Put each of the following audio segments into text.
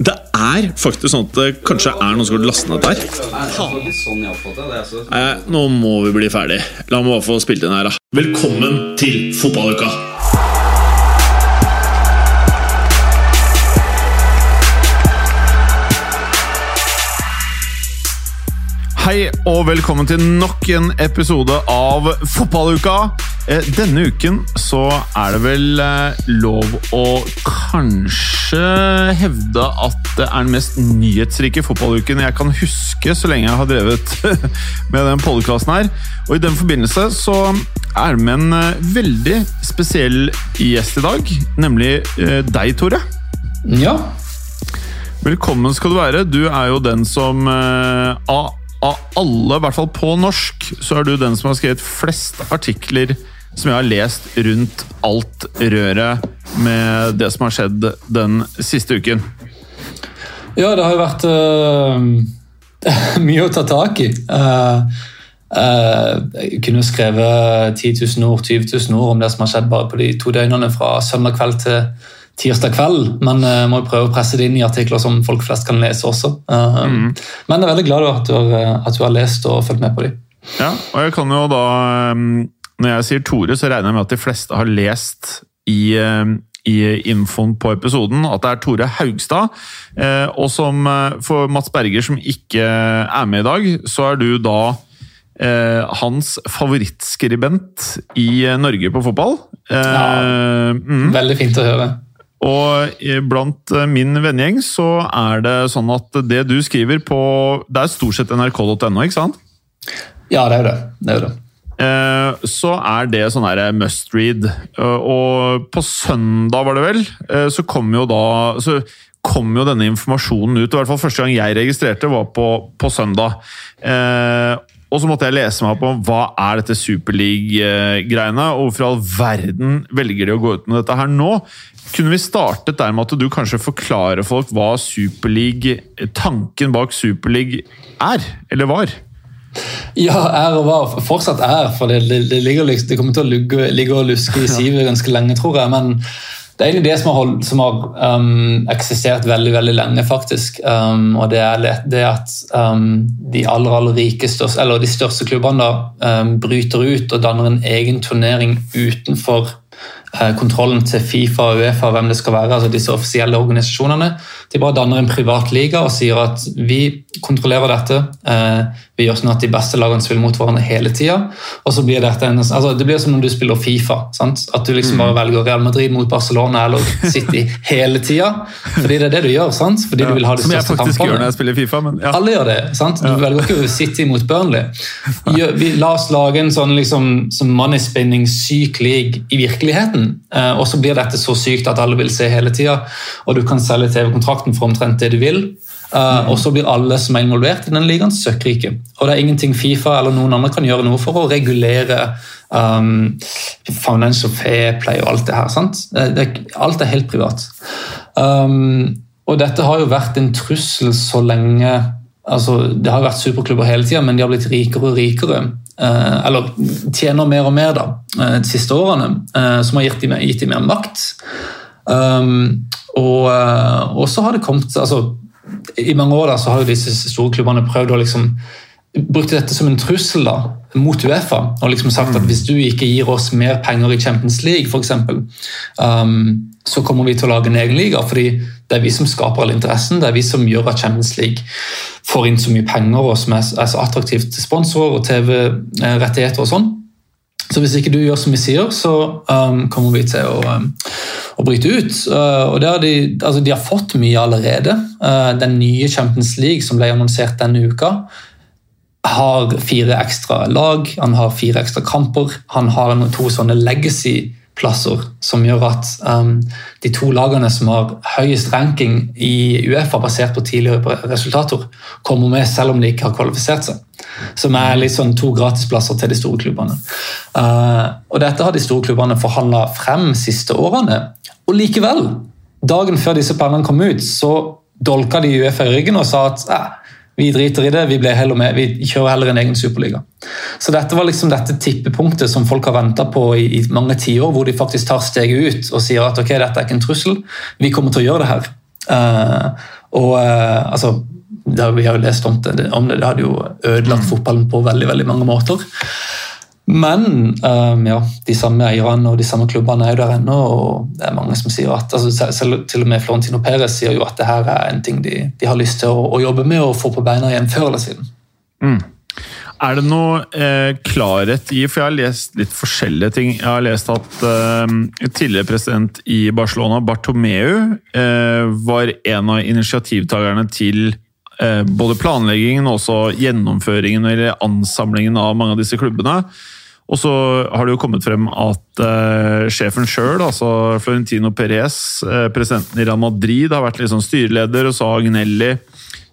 Det er faktisk sånn at det kanskje er noen som har lastet ned der. Nei, nå må vi bli ferdig. La meg bare få spilt inn her, da. Velkommen til fotballuka! Hei og velkommen til nok en episode av Fotballuka. Eh, Denne uken så er det vel eh, lov å kanskje hevde at det er den mest nyhetsrike fotballuken jeg kan huske så lenge jeg har drevet med den podkasten her. Og i den forbindelse så er det med en eh, veldig spesiell gjest i dag, nemlig deg, Tore. Ja. Velkommen skal du være. Du er jo den som av alle, i hvert fall på norsk, så er du den som har skrevet flest artikler som jeg har lest rundt alt røret med det som har skjedd den siste uken. ja, det har jo vært uh, mye å ta tak i. Uh, uh, jeg kunne skrevet 10 000 ord, 20 000 ord om det som har skjedd bare på de to døgnene fra søndag kveld til tirsdag kveld, men jeg må jo prøve å presse det inn i artikler som folk flest kan lese også. Mm. Men jeg er veldig glad at du har, at du har lest og fulgt med på dem. Ja, og jeg kan jo da um, Når jeg sier Tore, så regner jeg med at de fleste har lest i, um, i infoen på episoden at det er Tore Haugstad. Eh, Og som eh, for Mats Berger, som ikke er med i dag, så er du da eh, hans favorittskribent i eh, Norge på fotball. Eh, Ja. mm. Veldig fint å høre. Og eh, blant eh, min vennegjeng så er det sånn at det du skriver på Det er stort sett nrk.no, ikke sant? Ja, det er jo det. det, er det. Eh, så er det sånn her must read. Eh, Og på søndag, var det vel, eh, så kom jo da så kom jo denne informasjonen ut. i hvert fall Første gang jeg registrerte, var på, på søndag. Og så måtte jeg lese meg opp om hva er dette Superleague-greiene, og hvorfor i all verden velger de å gå ut med dette her nå? Kunne vi startet der med at du kanskje forklarer folk hva Superleague, tanken bak Superleague er, eller var? Ja, er og var. Fortsatt er, for det, det, ligger, liksom- det kommer til å ligge, ligge og luske i sivet ganske lenge, tror jeg. Men det er egentlig det som har, holdt, som har um, eksistert veldig veldig lenge, faktisk. Um, og det er det at um, de aller aller rikeste, eller de største klubbene da, um, bryter ut og danner en egen turnering utenfor kontrollen til Fifa og Uefa, hvem det skal være, altså disse offisielle organisasjonene. De bare danner en privat liga og sier at vi kontrollerer dette. eh, vi gjør sånn at de beste lagene spiller mot hverandre hele tida. Blir dette en, altså det blir som når du spiller Fifa. Sant? At du liksom bare velger Real Madrid mot Barcelona eller City hele tida. Fordi det er det du gjør. sant? Fordi du vil ha de Som jeg største faktisk gjør når jeg spiller Fifa. men ja. Alle gjør det. sant? Du velger ikke City mot Burnley. Vi, la oss lage en sånn liksom, som money spinning syk league i virkeligheten. Eh, og så blir dette så sykt at alle vil se hele tida, og du kan selge TV-kontrakten for omtrent det du vil. Eh, og så blir alle som er involvert i den ligaen, søkkrike. Og det er ingenting Fifa eller noen andre kan gjøre noe for å regulere um, financial fair play og alt det her. sant? Det, det, alt er helt privat. Um, og dette har jo vært en trussel så lenge altså Det har vært superklubber hele tida, men de har blitt rikere og rikere. Eh, eller tjener mer og mer da, eh, de siste årene, eh, som har gitt dem, gitt dem mer makt. Um, og, så har det kommet altså, I mange år da, så har jo disse store klubbene prøvd å liksom brukte dette som en trussel da, mot Uefa. og liksom sagt at Hvis du ikke gir oss mer penger i Champions League, eksempel, um, så kommer vi til å lage en egen liga. fordi det er vi som skaper all interessen. Det er vi som gjør at Champions League får inn så mye penger og som er, så attraktivt til sponsorer og TV-rettigheter og sånn. Så hvis ikke du gjør som vi sier, så um, kommer vi til å, um, å bryte ut. Uh, og de, altså, de har fått mye allerede. Uh, den nye Champions League som ble annonsert denne uka, har fire ekstra lag, han har fire ekstra kamper. Han har to sånne legacy-plasser som gjør at um, de to lagene som har høyest ranking i Uefa basert på tidligere resultater, kommer med selv om de ikke har kvalifisert seg. Som er sånn to gratisplasser til de store klubbene. Uh, og Dette har de store klubbene forhandla frem siste årene. Og likevel, dagen før disse planene kom ut, så dolka de Uefa i ryggen og sa at eh, vi driter i det, vi, med, vi, kjører heller en egen superliga. Så dette var liksom dette tippepunktet som folk har venta på i, i mange tiår, hvor de faktisk tar steget ut og sier at ok, dette er ikke en trussel, vi kommer til å gjøre det her. Uh, og uh, altså det, Vi har jo lest om det, om det, det hadde jo ødelagt fotballen på veldig, veldig mange måter. Men um, ja, de samme eierne og de samme klubbene er jo der ennå. og det er mange som sier at, altså, selv, Til og med Florentino Perez sier jo at det her er en ting de, de har lyst til å, å, jobbe med og få på beina igjen før eller siden. Mm. Er det noe eh, klarhet i For jeg har lest litt forskjellige ting. Jeg har lest at eh, tidligere president i Barcelona, Bartomeu, eh, var en av initiativtakerne til eh, både planleggingen og også gjennomføringen eller ansamlingen av mange av disse klubbene. Og så har det jo kommet frem at eh, sjefen sjøl, altså Florentino Perez, eh, presidenten i Real Madrid, har vært liksom styreleder, og så har Agnelli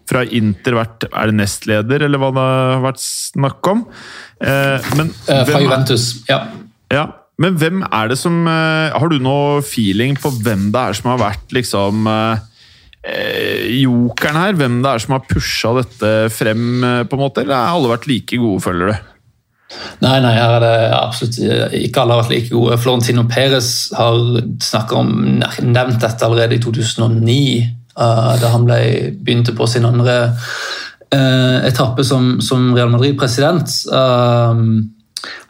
fra Inter vært er det nestleder, eller hva det har vært snakk om. Eh, men, fra Juventus, ja. ja. Men hvem er det som Har du noe feeling på hvem det er som har vært liksom jokeren her? Hvem det er som har pusha dette frem, på en måte? Eller har alle vært like gode, føler du? Nei, nei, her er det absolutt ikke alle har vært like gode. Florentino Perez har om, nevnt dette allerede i 2009, uh, da han ble, begynte på sin andre uh, etappe som, som, Real Madrid-president. Uh,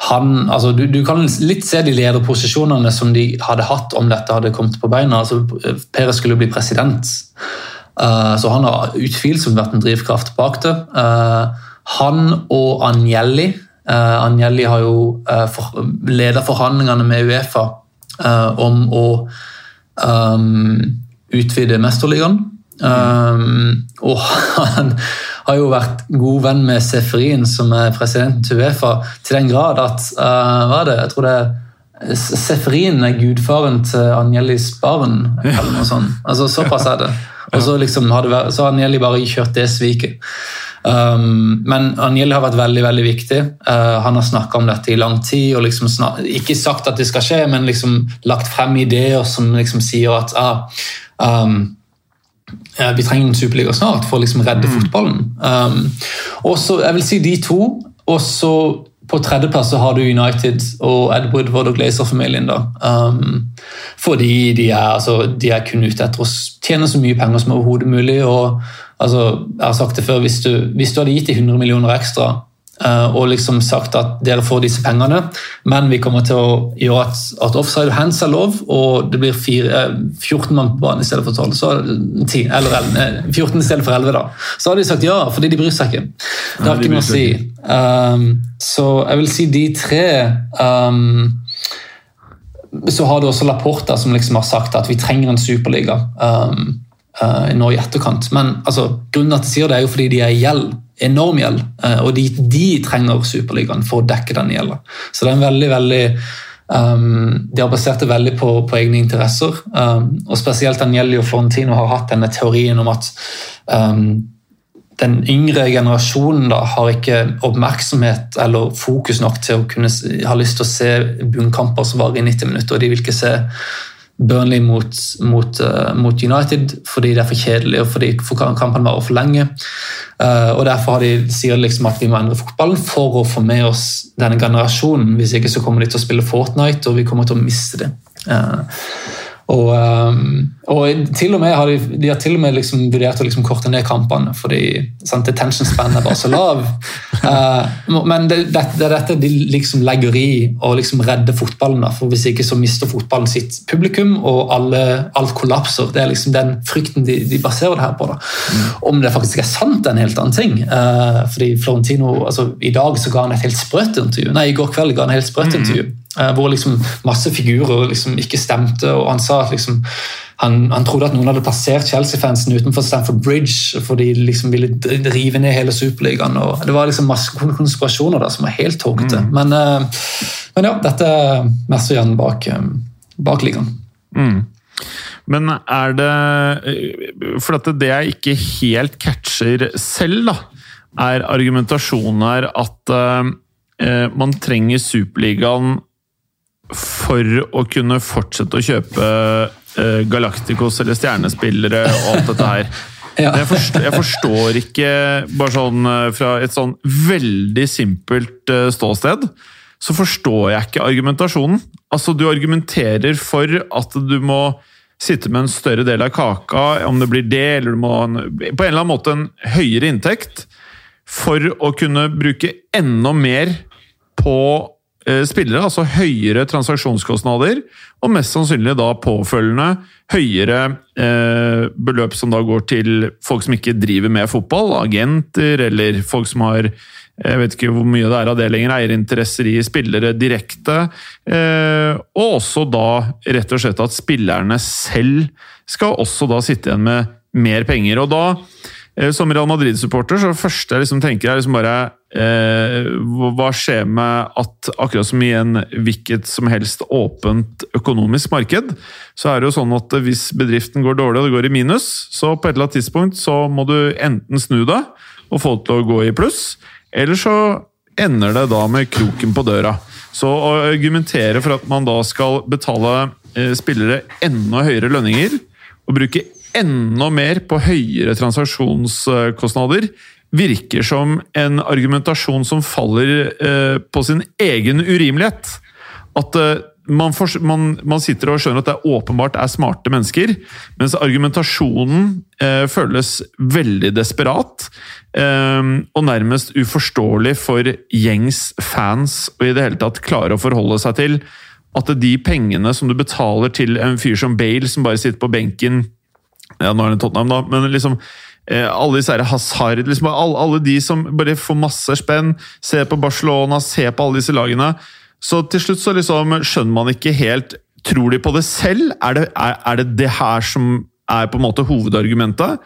han, altså, du, du, kan litt se de lederposisjonene som de hadde hatt om dette hadde kommet på beina. Altså, Perez skulle bli president, så han har utvilsomt vært en drivkraft bak det. han og Agnelli Uh, Agnelli har jo uh, for, ledet forhandlingene med Uefa uh, om å um, utvide Mesterligaen. Um, og han har jo vært god venn med Seferin, som er presidenten til Uefa, til den grad at hva er det, jeg tror det er Seferin er gudfaren til Anjelis barn, eller noe sånt. Altså, såpass er det. Og så liksom har Anjeli bare kjørt det sviket. Um, men Anjel har vært veldig veldig viktig. Uh, han har snakka om dette i lang tid. og liksom Ikke sagt at det skal skje, men liksom lagt frem ideer som liksom sier at ah, um, ja, vi trenger en superliga snart for å liksom redde mm. fotballen. Um, og så, jeg vil si de to. Og så på tredjeplass har du United og Ed Woodward og Glazer-familien. Um, fordi de er, altså, de er kun ute etter å tjene så mye penger som overhodet mulig. og altså, jeg har sagt det før, Hvis du, hvis du hadde gitt de 100 millioner ekstra uh, og liksom sagt at dere får disse pengene, men vi kommer til å gjøre at, at offside hands er lov, og det blir fire, uh, 14 mann på banen i stedet for 12, så, 10, eller 14 i stedet for 11, da. så hadde de sagt ja, fordi de bryr seg ikke. Det har ikke noe å si. Um, så jeg vil si de tre um, så har du også Laporta som liksom har sagt at vi trenger en superliga. Um, uh, nå i etterkant. Men altså, grunnen til at de sier det, er jo fordi de er i gjeld. Enorm gjeld. Uh, og de, de, trenger Superligaen for å dekke den gjelda. Så det er en veldig, veldig um, De har basert det veldig på, på egne interesser. Um, og spesielt Agnelli og Florentino har hatt denne teorien om at um, den yngre generasjonen da, har ikke oppmerksomhet eller fokus nok til å kunne ha lyst til å se bunnkamper som varer i 90 minutter. og De vil ikke se Burnley mot, mot, uh, mot, United fordi det er for kjedelig og fordi kampen varer for lenge. Uh, og Derfor de, sier de liksom at vi må endre fotballen for å få med oss denne generasjonen. Hvis ikke så kommer de til å spille Fortnite, og vi kommer til å miste det. Og, um, og, til og med har de, de har til og med liksom vurdert å liksom korte ned kampene, fordi sant, attention span er bare så lav. Uh, men det, det, det, er dette de liksom legger i å liksom redde fotballen. Da, for Hvis ikke så mister fotballen sitt publikum, og alle, alt kollapser. Det er liksom den frykten de, de baserer det her på. Mm. Om det faktisk er sant, er en helt annen ting. Uh, fordi Florentino, altså, I dag så ga han et helt sprøtt intervju. Nei, i går kveld ga han et helt sprøtt mm. intervju. Uh, hvor liksom masse figurer liksom ikke stemte. og Han sa at liksom, han, han, trodde at noen hadde plassert Chelsea-fansen utenfor Stamford Bridge fordi de liksom ville rive ned hele Superligaen. og Det var liksom masse konspirasjoner der som var helt tåkete. Mm. Men, uh, men, ja, dette er mesterhjernen bak, um, bak ligaen. Mm. Men er det For dette, det jeg ikke helt catcher selv, da er argumentasjonen her at uh, man trenger Superligaen for å kunne fortsette å kjøpe uh, Galacticos eller stjernespillere og alt dette her. ja. jeg, forstår, jeg, forstår, ikke, bare sånn fra et sånn veldig simpelt uh, ståsted, så forstår jeg ikke argumentasjonen. Altså, du argumenterer for at du må sitte med en større del av kaka, om det blir det, eller du må ha en, på en eller annen måte en høyere inntekt, for å kunne bruke enda mer på eh, spillere, altså høyere transaksjonskostnader, og mest sannsynlig da påfølgende høyere eh, beløp som da går til folk som ikke driver med fotball, agenter eller folk som har jeg vet ikke hvor mye det er av det lenger. Eierinteresser i spillere direkte. Eh, og også da rett og slett at spillerne selv skal også da sitte igjen med mer penger. Og da, eh, som Real Madrid-supporter, så første jeg liksom tenker er liksom bare eh, Hva skjer med at akkurat som i en hvilket som helst åpent økonomisk marked, så er det jo sånn at hvis bedriften går dårlig og det går i minus, så på et eller annet tidspunkt så må du enten snu det og få det til å gå i pluss eller så ender det da med kroken på døra. Så å argumentere for at man da skal betale eh, spillere enda høyere lønninger, og bruke enda mer på høyere transaksjonskostnader, virker som en argumentasjon som faller eh, på sin egen urimelighet. At eh, man, for, man, man, sitter og skjønner at det åpenbart er smarte mennesker, mens argumentasjonen eh, føles veldig desperat. Eh, og nærmest uforståelig for gjengs fans å i det hele tatt klare å forholde seg til at de pengene som du betaler til en fyr som Bale, som bare sitter på benken ja, Nå er det Tottenham, da, men liksom eh, alle disse Hazard liksom, alle, alle de som bare får masse spenn, ser på Barcelona, ser på alle disse lagene så til slutt så liksom skjønner man ikke helt Tror de på det selv? Er det, er, er det det her som er på en måte hovedargumentet?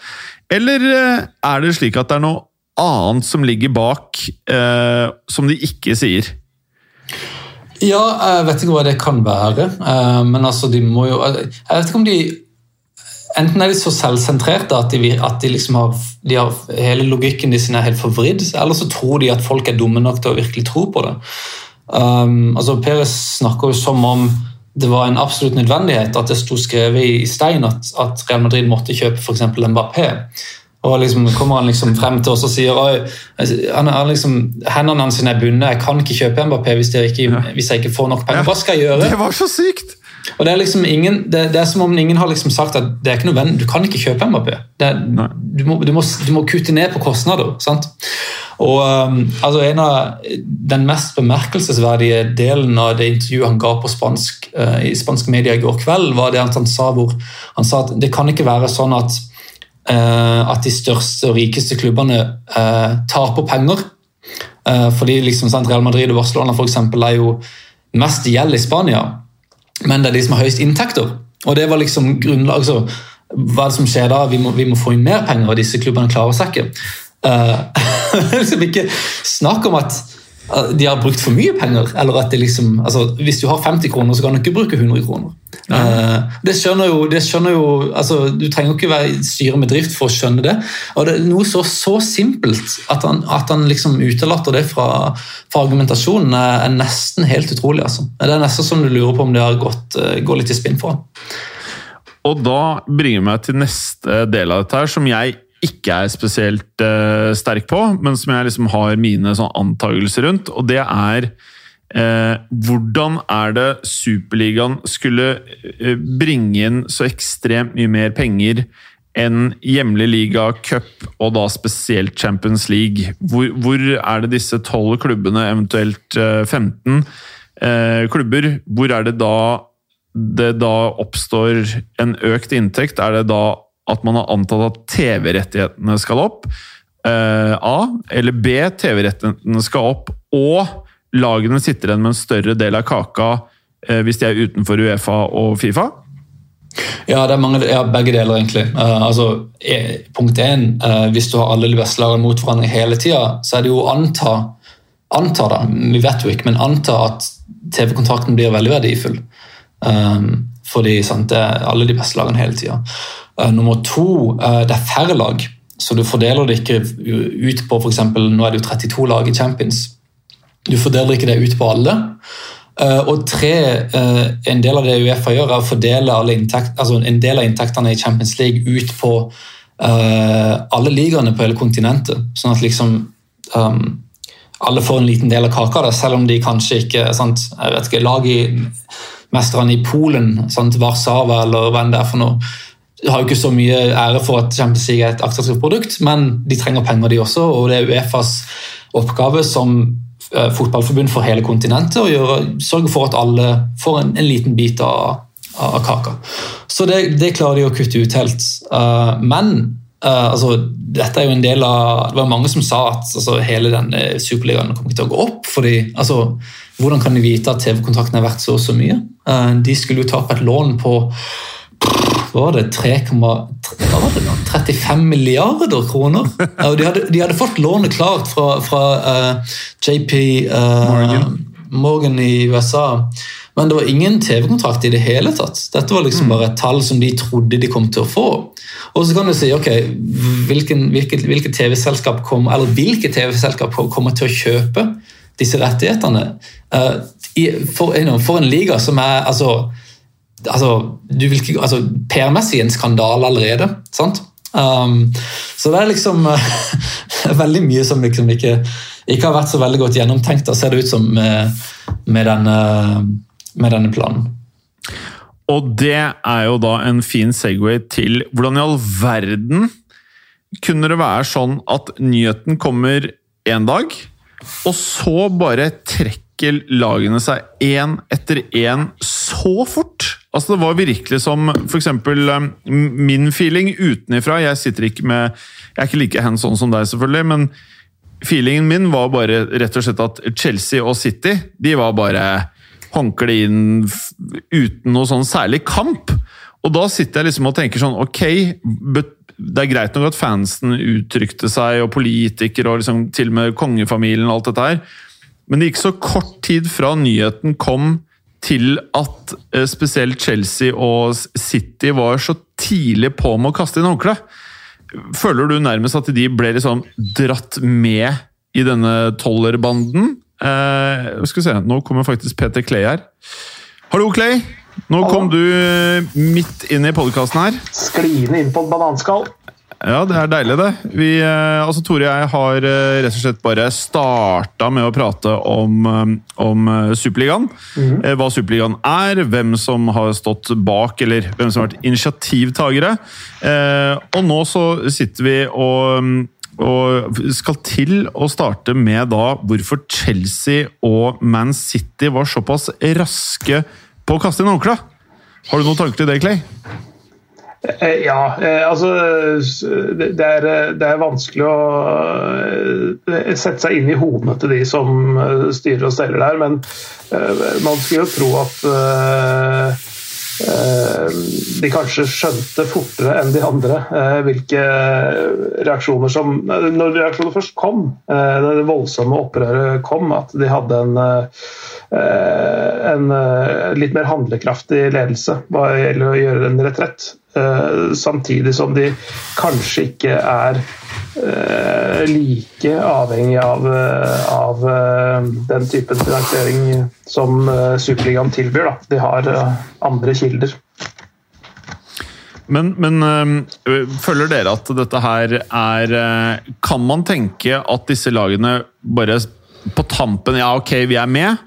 Eller eh, er det slik at det er noe annet som ligger bak, eh, som de ikke sier? Ja, jeg vet ikke hva det kan være. Eh, men altså, de må jo Jeg vet ikke om de Enten er de så selvsentrerte at, de, at de, liksom har, de har, hele logikken de sin er helt forvridd, eller så tror de at folk er dumme nok til å virkelig tro på det. Um, altså Peres snakker jo som om det var en absolutt nødvendighet at det sto skrevet i stein at, at Real Madrid måtte kjøpe f.eks. Mbappé. Og liksom kommer han liksom frem til oss og sier altså, han, liksom, hendene hans er bundet. Jeg kan ikke kjøpe Mbappé hvis, ikke, hvis, jeg ikke får nok penger. Hva skal jeg gjøre? Det var så sykt! Og Det er liksom ingen, det, det er som om ingen har liksom sagt at det er ikke nødvendig, du kan ikke kjøpe MAP. Det, du, du, du, må, kutte ned på kostnader. sant? Og um, altså En av den mest bemerkelsesverdige delen av det intervjuet han ga på spansk, uh, i spansk media i går kveld, var det han sa hvor han sa at det kan ikke være sånn at, uh, at de største og rikeste klubbene uh, tar på penger. Fordi liksom, sant, Real Madrid og Barcelona for eksempel, er jo mest gjeld i Spania men det er de som har høyest inntekter. Og det var liksom grunnlag, så, Hva er det som skjer da? Vi må, vi må få inn mer penger, og disse klubbene klarer seg ikke. Uh, liksom ikke snakk om at de har brukt for mye penger. eller at det liksom, altså, Hvis du har 50 kroner, så kan du ikke bruke 100 kroner. Uh, det skjønner jo, det skjønner jo altså, Du trenger jo ikke være styre med drift for å skjønne det. og det er Noe så, så simpelt at han, at han liksom utelater det fra, fra argumentasjonen, er, nesten helt utrolig. Altså. Det er nesten som du lurer på om det har gått, uh, går litt i spinn for han. Og da bringer meg til neste del av dette, her, som jeg ikke er spesielt uh, sterk på, men som jeg liksom har mine sånn antakelser rundt. Og det er uh, hvordan er det Superligaen skulle uh, bringe inn så ekstremt mye mer penger enn hjemlig liga, cup og da spesielt Champions League? Hvor, hvor er det disse tolv klubbene, eventuelt 15 klubber, hvor er det da det da oppstår en økt inntekt? Er det da at man har antatt at TV-rettighetene skal opp. Eh, A. Eller B. TV-rettighetene skal opp, og lagene sitter igjen med en større del av kaka uh, hvis de er utenfor Uefa og Fifa? Ja, det er mange, ja, begge deler, egentlig. Uh, altså, e, punkt én, hvis du har alle de beste lagene mot hverandre hele tida, så er det jo å anta, anta da, vi vet jo ikke, men anta at TV-kontrakten blir veldig verdifull. Um, fordi sant, det er alle de beste lagene hele tida. Uh, nummer to, uh, det er færre lag. så du fordeler det ikke ut på f.eks. Nå er det jo 32 lag i Champions. Du fordeler ikke det ut på alle. Uh, og tre, uh, En del av det Uefa gjør, er å fordele inntekt, altså en del av inntektene i Champions League ut på uh, alle ligaene på hele kontinentet. Sånn at liksom um, alle får en liten del av kaka, der, selv om de kanskje ikke sant, jeg vet ikke, Lag i mesterne i Polen, sant, Warszawa eller hva enn det er for noe, har jo ikke så mye ære for at Champions League er et attraktivt produkt, men de trenger penger, de også. og Det er Uefas oppgave som fotballforbund for hele kontinentet og gjøre, sørge for at alle får en, en liten bit av, av, kaka. Så det, det, klarer de å kutte ut helt. Uh, men uh, altså, dette er jo en del av, Det var mange som sa at altså, hele denne superligaen kommer ikke til å gå opp. fordi altså, Hvordan kan de vite at TV-kontrakten er verdt så og så mye? de skulle jo ta opp et lån på var det 3,35 milliarder kroner. De hadde, de hadde, fått lånet klart fra, fra uh, eh, JP uh, eh, Morgan. Morgan. i USA. Men det var ingen TV-kontrakt i det hele tatt. Dette var liksom mm. bare et tall som de trodde de kom til å få. Og så kan du si ok, hvilken, hvilket, hvilket TV-selskap kom, eller hvilke TV-selskap kommer til å kjøpe disse rettighetene? Uh, i, for, you know, for, en liga som er altså altså, vil altså, PR-messig en skandale allerede. sant? Um, så det er liksom veldig mye som liksom ikke, ikke, har vært så veldig godt gjennomtenkt, da ser det ut som med, med, denne, med denne planen. Og det er jo da en fin Segway til hvordan i all verden kunne det være sånn at nyheten kommer én dag, og så bare trekker lagene seg én etter én så fort? Altså Det var virkelig som f.eks. Um, min feeling utenifra. Jeg sitter ikke med Jeg er ikke like hands on som deg, selvfølgelig, men feelingen min var bare rett og slett at Chelsea og City de var bare håndkle inn uten noe sånn særlig kamp. Og da sitter jeg liksom og tenker sånn Ok, det er greit nok at fansen uttrykte seg, og politikere og liksom til og med kongefamilien og alt dette her, men det gikk så kort tid fra nyheten kom til at eh, spesielt Chelsea og City var så tidlig på med å kaste inn håndkleet. Føler du nærmest at de ble liksom dratt med i denne tollerbanden? Eh, skal vi se, Nå kommer faktisk Peter Clay her. Hallo, Clay! Nå kom du midt inn i podkasten her. Skliende inn på et bananskall. Ja, det er deilig, det. Vi, eh, altså Tore og jeg har eh, rett og slett bare starta med å prate om, eh, om Superligaen. Mm. Hva Superligaen er, hvem som har stått bak, eller hvem som har vært initiativtagere. Og nå så sitter vi og og skal til å starte med da hvorfor Chelsea og Man City var såpass raske på å kaste inn håndkle. Har du noen tanker til det, Clay? Eh, ja, eh, altså det er, det er, vanskelig å eh, sette seg inn i hodene til de som styrer og steller der, men man skulle jo tro at de kanskje skjønte fortere enn de andre hvilke reaksjoner som Når reaksjonene først kom, det voldsomme opprøret kom, at de hadde en, en litt mer handlekraftig ledelse hva gjelder å gjøre en retrett. Eh, samtidig som de kanskje ikke er eh, like avhengig av, eh, av den typen finansiering som Superligaen tilbyr. Da. De har andre kilder. Men, men føler dere at dette her er Kan man tenke at disse lagene bare på tampen Ja, ok, vi er med.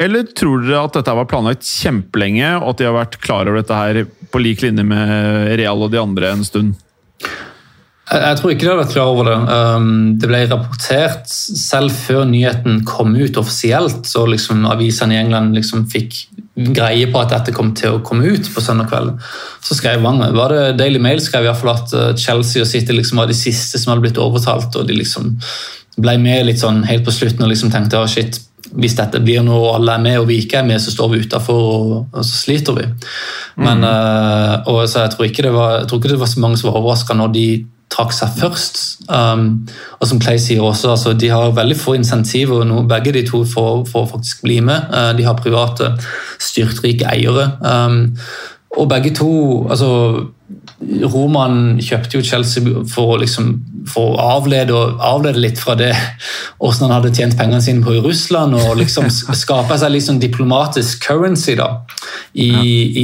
Eller tror dere at dette var planlagt kjempelenge, og at de har vært klar over dette her på lik linje med Real og de andre en stund? Jeg tror ikke de har vært klar over det. Um, det ble rapportert selv før nyheten kom ut offisielt, så liksom avisene i England liksom fikk greie på at dette kom til å komme ut på søndag kveld. Så skrev mange, var det Daily Mail skrev i hvert fall at uh, Chelsea og City liksom var de siste som hadde blitt overtalt, og de liksom ble med litt sånn helt på slutten og liksom tenkte oh shit, hvis dette blir noe og alle er med og vi ikke er med, så står vi utafor og, og, så sliter vi. Men, mm. uh, så jeg tror, var, jeg tror ikke det var så mange som var overraska når de trakk seg først. Um, og som Clay sier også, altså, De har veldig få insentiver, nå, begge de to, får, får faktisk bli med. Uh, de har private, styrtrike eiere. Um, og begge to altså, Roman kjøpte jo Chelsea for å, liksom, for å avlede, avlede, litt fra det hvordan han hadde tjent pengene sine på i Russland, og liksom skape seg litt sånn diplomatisk currency da, i,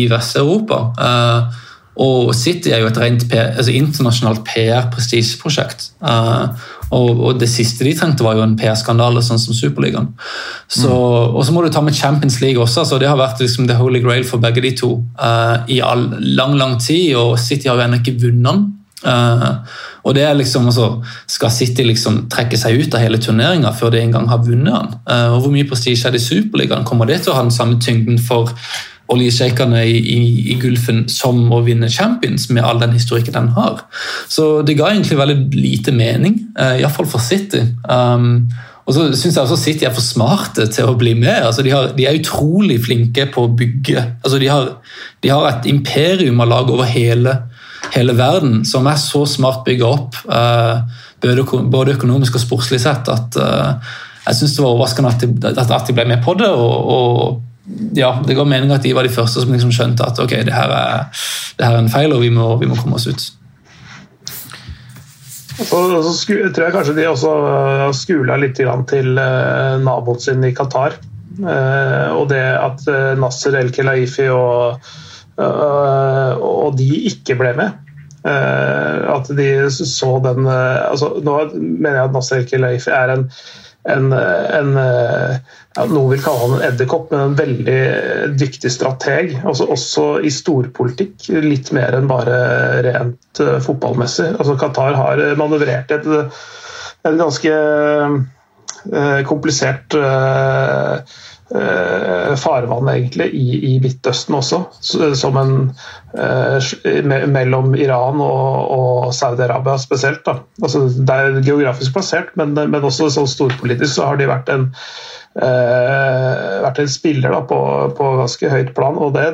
i Vest-Europa. Uh, og City er jo et rent altså internasjonalt PR-prestisjeprosjekt. Uh, og, og, det siste de trengte, var jo en PR-skandale, sånn som Superligaen. Så, mm. Og så må du ta med Champions League også. så Det har vært liksom the holy grail for begge de to uh, i all, lang lang tid, og City har jo ennå ikke vunnet den. Uh, og det er liksom, altså, Skal City liksom trekke seg ut av hele turneringa før de en gang har vunnet den? Og Hvor mye prestisje er det i Superligaen? Kommer det til å ha den samme tyngden for oljesjeikene i, i, i, Gulfen som å vinne Champions, med all den historikken den har. Så det ga egentlig veldig lite mening, uh, iallfall for City. Um, og så syns jeg også City er for smarte til å bli med. Altså, de, har, de, er utrolig flinke på å bygge. Altså, de, har, de, har, et imperium av lag over hele, hele, verden som er så smart bygga opp, uh, både økonomisk og sportslig sett, at uh, jeg syns det var overraskende at de, at de, ble med på det. og, og ja, det ga mening at de var de første som liksom skjønte at ok, det her er, det her er en feil, og vi må, vi må komme oss ut. Så, så tror jeg kanskje de også har skula litt til uh, naboen sin i Qatar. Uh, og det at uh, Nasser El Kelaifi og, og de ikke ble med. at de så den altså, Nå mener jeg at Nasser El Kelaifi er en en, en ja, Noen vil kalle han en edderkopp, men en veldig dyktig strateg. Altså, også i storpolitikk, litt mer enn bare rent uh, fotballmessig. Altså, Qatar har manøvrert et, et ganske uh, komplisert uh, farvann egentlig i, i Midtøsten også, som en eh, mellom Iran og, og Saudi-Arabia spesielt. Altså, det er geografisk plassert, men, men også sånn storpolitisk så har de vært en eh, vært en spiller da, på, på, ganske høyt plan. og det,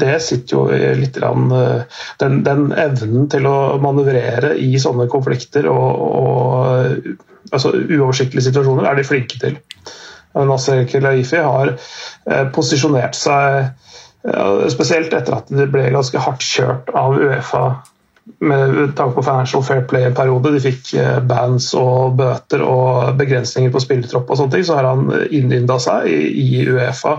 det sitter jo litt rann, eh, den, den, evnen til å manøvrere i sånne konflikter og, og altså, uoversiktlige situasjoner er de flinke til. Nasser Kelaifi har eh, posisjonert seg Spesielt etter at det ble ganske hardt kjørt av Uefa med tanke på Financial Fair Play-periode. De fikk eh, bands og bøter og begrensninger på spillertropp og sånne ting. Så har han innynda seg i Uefa.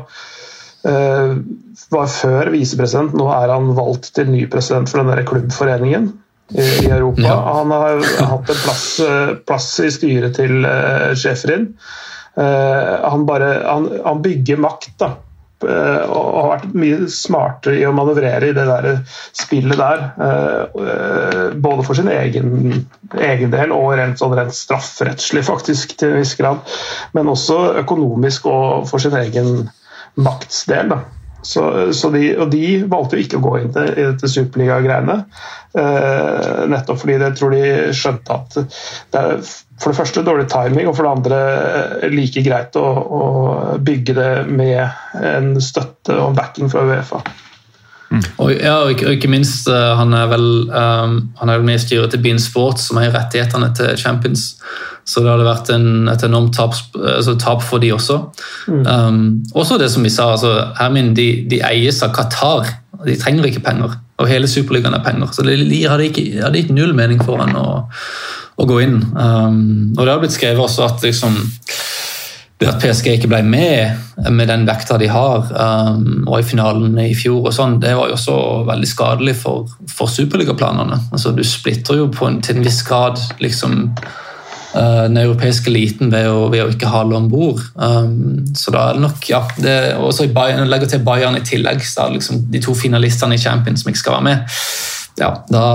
Uh, var før visepresident, nå er han valgt til ny president for den der klubbforeningen i, Europa. Han har hatt en plass, eh, plass i styret til Schäferin. Uh, han, bare, han, han, bygger makt. da Eh, og har vært mye smartere i å manøvrere i det der spillet der. Eh, eh, både for sin egen, egen del og rent, sånn rent strafferettslig, faktisk, til en viss grad. Men også økonomisk og for sin egen maktsdel. Da. Så, så de, og de valgte jo ikke å gå inn til, i dette superliga-greiene. Eh, nettopp fordi jeg tror de skjønte at det er for det første dårlig timing, og for det andre eh, like greit å, å bygge det med en støtte og backing fra Uefa. Mm. Og, ja, og ikke, og ikke, minst, uh, han er vel um, han er med i styret til Bean Sports, som har rettighetene til Champions. Så det hadde vært en, et enormt tap, altså, tap, for de også. Mm. Um, også det som vi sa, altså, Hermin, de, de, eies av Qatar. De trenger ikke penger. Og hele Superligaen er penger. Så det hadde ikke, hadde ikke null mening for han å å gå inn. Um, og Det har blitt skrevet også at liksom, det at PSG ikke ble med med den vekta de har, um, og i finalen i fjor, og sånn, det var jo også veldig skadelig for, for superligaplanene. Altså, du splitter jo en, til en viss grad liksom, uh, den europeiske eliten ved, ved, å ikke ha alle om bord. Um, så da er det nok ja, det, også i Bayern, Legger til Bayern i tillegg, så liksom, de to finalistene i Champions som ikke skal være med. Ja, da,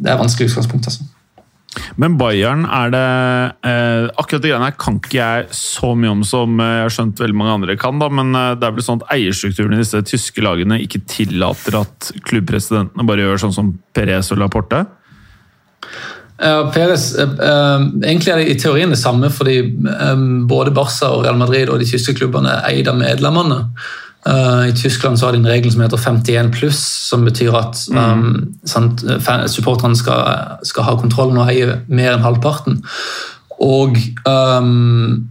Det er vanskelig utgangspunkt. altså. Men Bayern er det eh, Akkurat de greiene her kan ikke jeg så mye om som eh, jeg har skjønt veldig mange andre kan. da, Men eh, det er vel sånn at eierstrukturen i disse tyske lagene ikke tillater at klubbpresidentene bare gjør sånn som Perez og Laporte? Ja, Perez, eh, uh, egentlig er det i teorien det samme, fordi både Barca og Real Madrid og de tyske klubbene er eid av medlemmene. Uh, I Tyskland så har de en regel som heter 51 pluss, som betyr at um, mm. supporterne skal, skal, ha kontrollen og eie mer enn halvparten. Og um,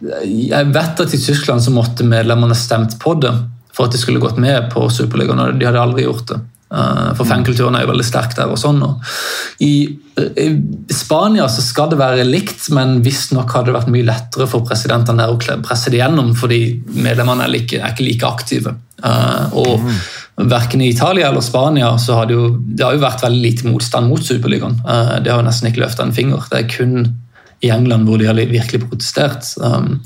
jeg vet at i Tyskland så måtte medlemmene stemt på det for at de skulle gått med på Superligaen. De hadde aldri gjort det. Uh, for fankulturen er jo veldig sterk der. og sånn. Og I Spania så skal det være likt, men visstnok hadde det vært mye lettere for presidentene der å presse det gjennom, fordi medlemmene er, like, er ikke like aktive. Uh, og mm. Verken i Italia eller Spania så har det jo, det har jo vært veldig lite motstand mot Superligaen. det har jo nesten ikke løfta en finger. Det er kun i England hvor de har virkelig protestert. Um,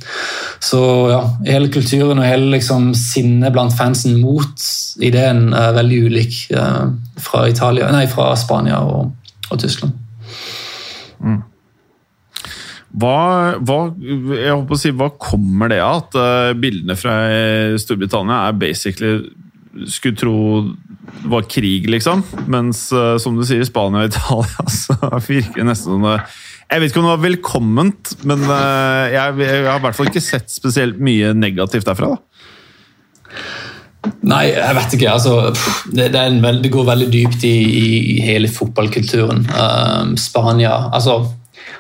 så ja, hele kulturen og hele liksom, sinnet blant fansen mot ideen er veldig ulik uh, fra, Italia, nei, fra Spania og, og Tyskland. Mm. Hva, hva, jeg håper å si, hva kommer det av at uh, bildene fra Storbritannia er basically Skulle tro det var krig, liksom. Mens uh, som du sier, Spania og Italia så virker det nesten som det jeg vet ikke om det var velkomment, men eh, jeg, jeg har i hvert fall ikke sett spesielt mye negativt derfra. da. Nei, jeg vet ikke. Altså, det, det, veld, det, går veldig dypt i, i hele fotballkulturen. Um, Spania altså,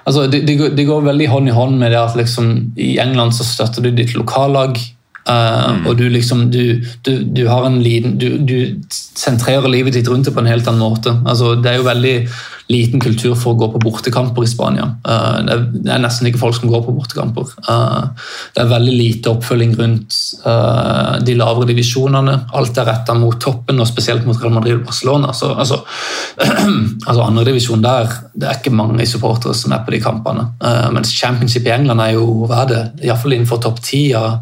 altså det, det, går, veldig hånd i hånd med det at liksom, i England så støtter du ditt lokallag. Uh, mm. Og du liksom du, du, du, har en liten du, du sentrerer livet ditt rundt det på en helt annen måte. Altså, det er jo veldig liten kultur for å gå på bortekamper i Spania. Uh, det er nesten ikke folk som går på bortekamper. Uh, det er veldig lite oppfølging rundt eh, de lavere divisjonene. Alt er retta mot toppen, og spesielt mot Real Madrid og Barcelona. Så, altså, altså Andredivisjon der det er ikke mange supportere som er på de kampene. Mens championship i England er jo hva er det, iallfall innenfor topp ti av,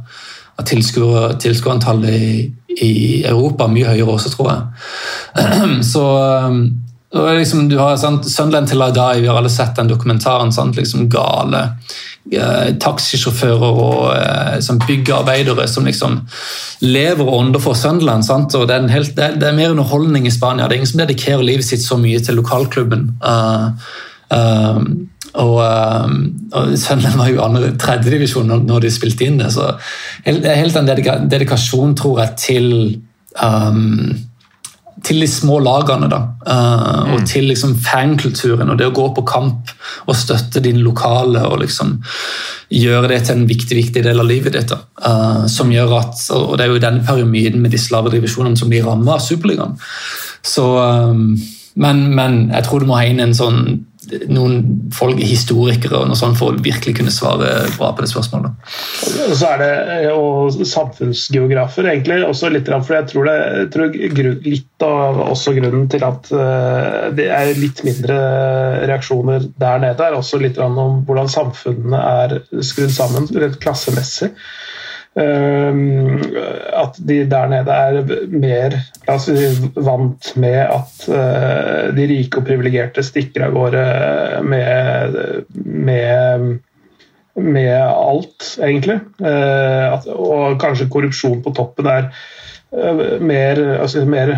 av tilskuerantallet i, i Europa. Mye høyere også, tror jeg. Så Liksom, du har sant, Sunderland til I die, vi har alle sett den dokumentaren. Sant, liksom Gale eh, taxisjåfører og eh, sånn byggearbeidere som liksom lever og ånder for Sunderland. Sant? og det er, helt, det, er, det er, mer underholdning i Spania. Det er ingen som dedikerer livet sitt så mye til lokalklubben. Uh, uh, og, uh, og Sønnen var jo andre tredjedivisjon når, de spilte inn det. så helt en dedikasjon, tror jeg, til um, til de små lagene. da, uh, Og mm. til liksom fankulturen og det å gå på kamp og støtte din lokale og liksom gjøre det til en viktig viktig del av livet ditt. Uh, som gjør at, og Det er jo denne pyramiden med disse lave divisjonene som blir rammet av Superligaen. Så, um, men, men, jeg tror du må ha inn en sånn noen folk, historikere og noe sånt for å virkelig kunne svare bra på det spørsmålet. Og så er det og samfunnsgeografer, egentlig. også litt, for Jeg tror, det, jeg litt av også grunnen til at uh, det er litt mindre reaksjoner der nede, er også litt om hvordan samfunnene er skrudd sammen rett klassemessig. Ehm, at de der nede er mer si, vant med at eh, de rike og privilegerte stikker av gårde med, med, med alt, egentlig. Eh, at, og kanskje korrupsjon på toppen er eh, mer, altså mer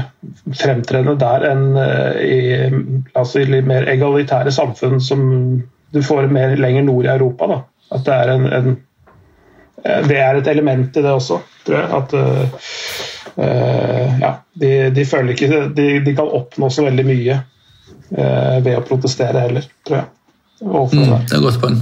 fremtredende der enn i, altså, i mer egalitære samfunn som du får mer lenger nord i Europa. Da. At det er en, en det er et element i det også, tror jeg. At uh, ja, de, de, føler ikke de, de, kan oppnå så veldig mye uh, ved å protestere heller, tror jeg. Mm, det er et godt poeng.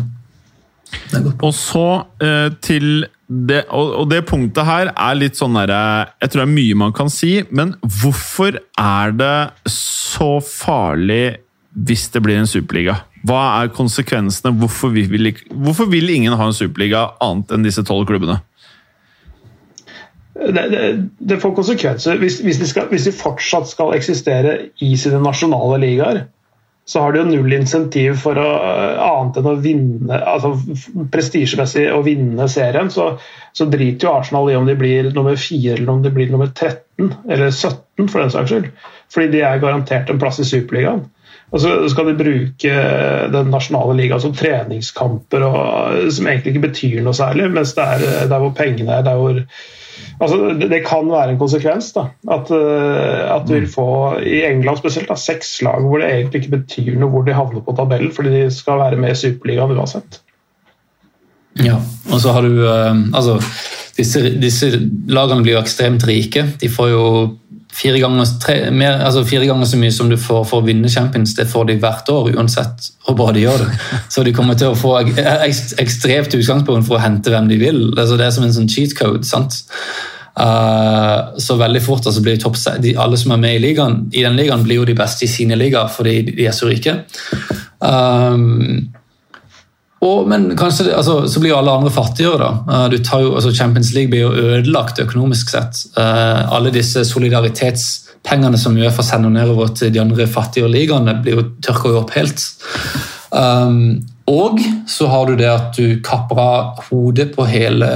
Og så uh, til det, og, og, det punktet her er litt sånn derre Jeg tror det er mye man kan si, men hvorfor er det så farlig hvis det blir en superliga? Hva er konsekvensene? Hvorfor vil, hvorfor vil ingen ha en superliga annet enn disse tolv klubbene? Det, det, det, får konsekvenser. Hvis, hvis, de skal, hvis, de fortsatt skal eksistere i sine nasjonale ligaer, så har de jo null insentiv for å, annet enn å vinne altså prestisjemessig å vinne serien. Så, så, driter jo Arsenal i om de blir nummer 4 eller om de blir nummer 13 eller 17, for den saks skyld. Fordi de er garantert en plass i Superligaen. Og så skal de bruke den nasjonale ligaen som treningskamper og, som egentlig ikke betyr noe særlig, mens det er der hvor pengene er. der hvor Altså, det, kan være en konsekvens. da, At, at du vil få, i England spesielt, da, seks lag hvor det egentlig ikke betyr noe hvor de havner på tabellen, fordi de skal være med i Superligaen uansett. Ja, og så har du eh, altså, disse, disse lagene blir jo ekstremt rike. De får jo fire ganger, tre, mer, altså fire ganger, så mye som du får for å vinne Champions, det får de hvert år, uansett hvor bra de gjør det. Så de kommer til å få ekstremt utgangspunkt for å hente hvem de vil. Altså det er som en sånn cheat code. sant? Uh, så veldig fort altså blir topp, de, Alle som er med i ligaen, i den ligaen, blir jo de beste i sine ligaer fordi de er så rike. Um, og, men kanskje altså, så blir jo alle andre fattigere. da. Du tar jo, altså Champions League blir jo ødelagt økonomisk sett. Uh, alle disse solidaritetspengene som Uefa sender nedover til de andre fattigere ligaene, blir jo tørka opp helt. Um, og så har du det at du kapper av hodet på hele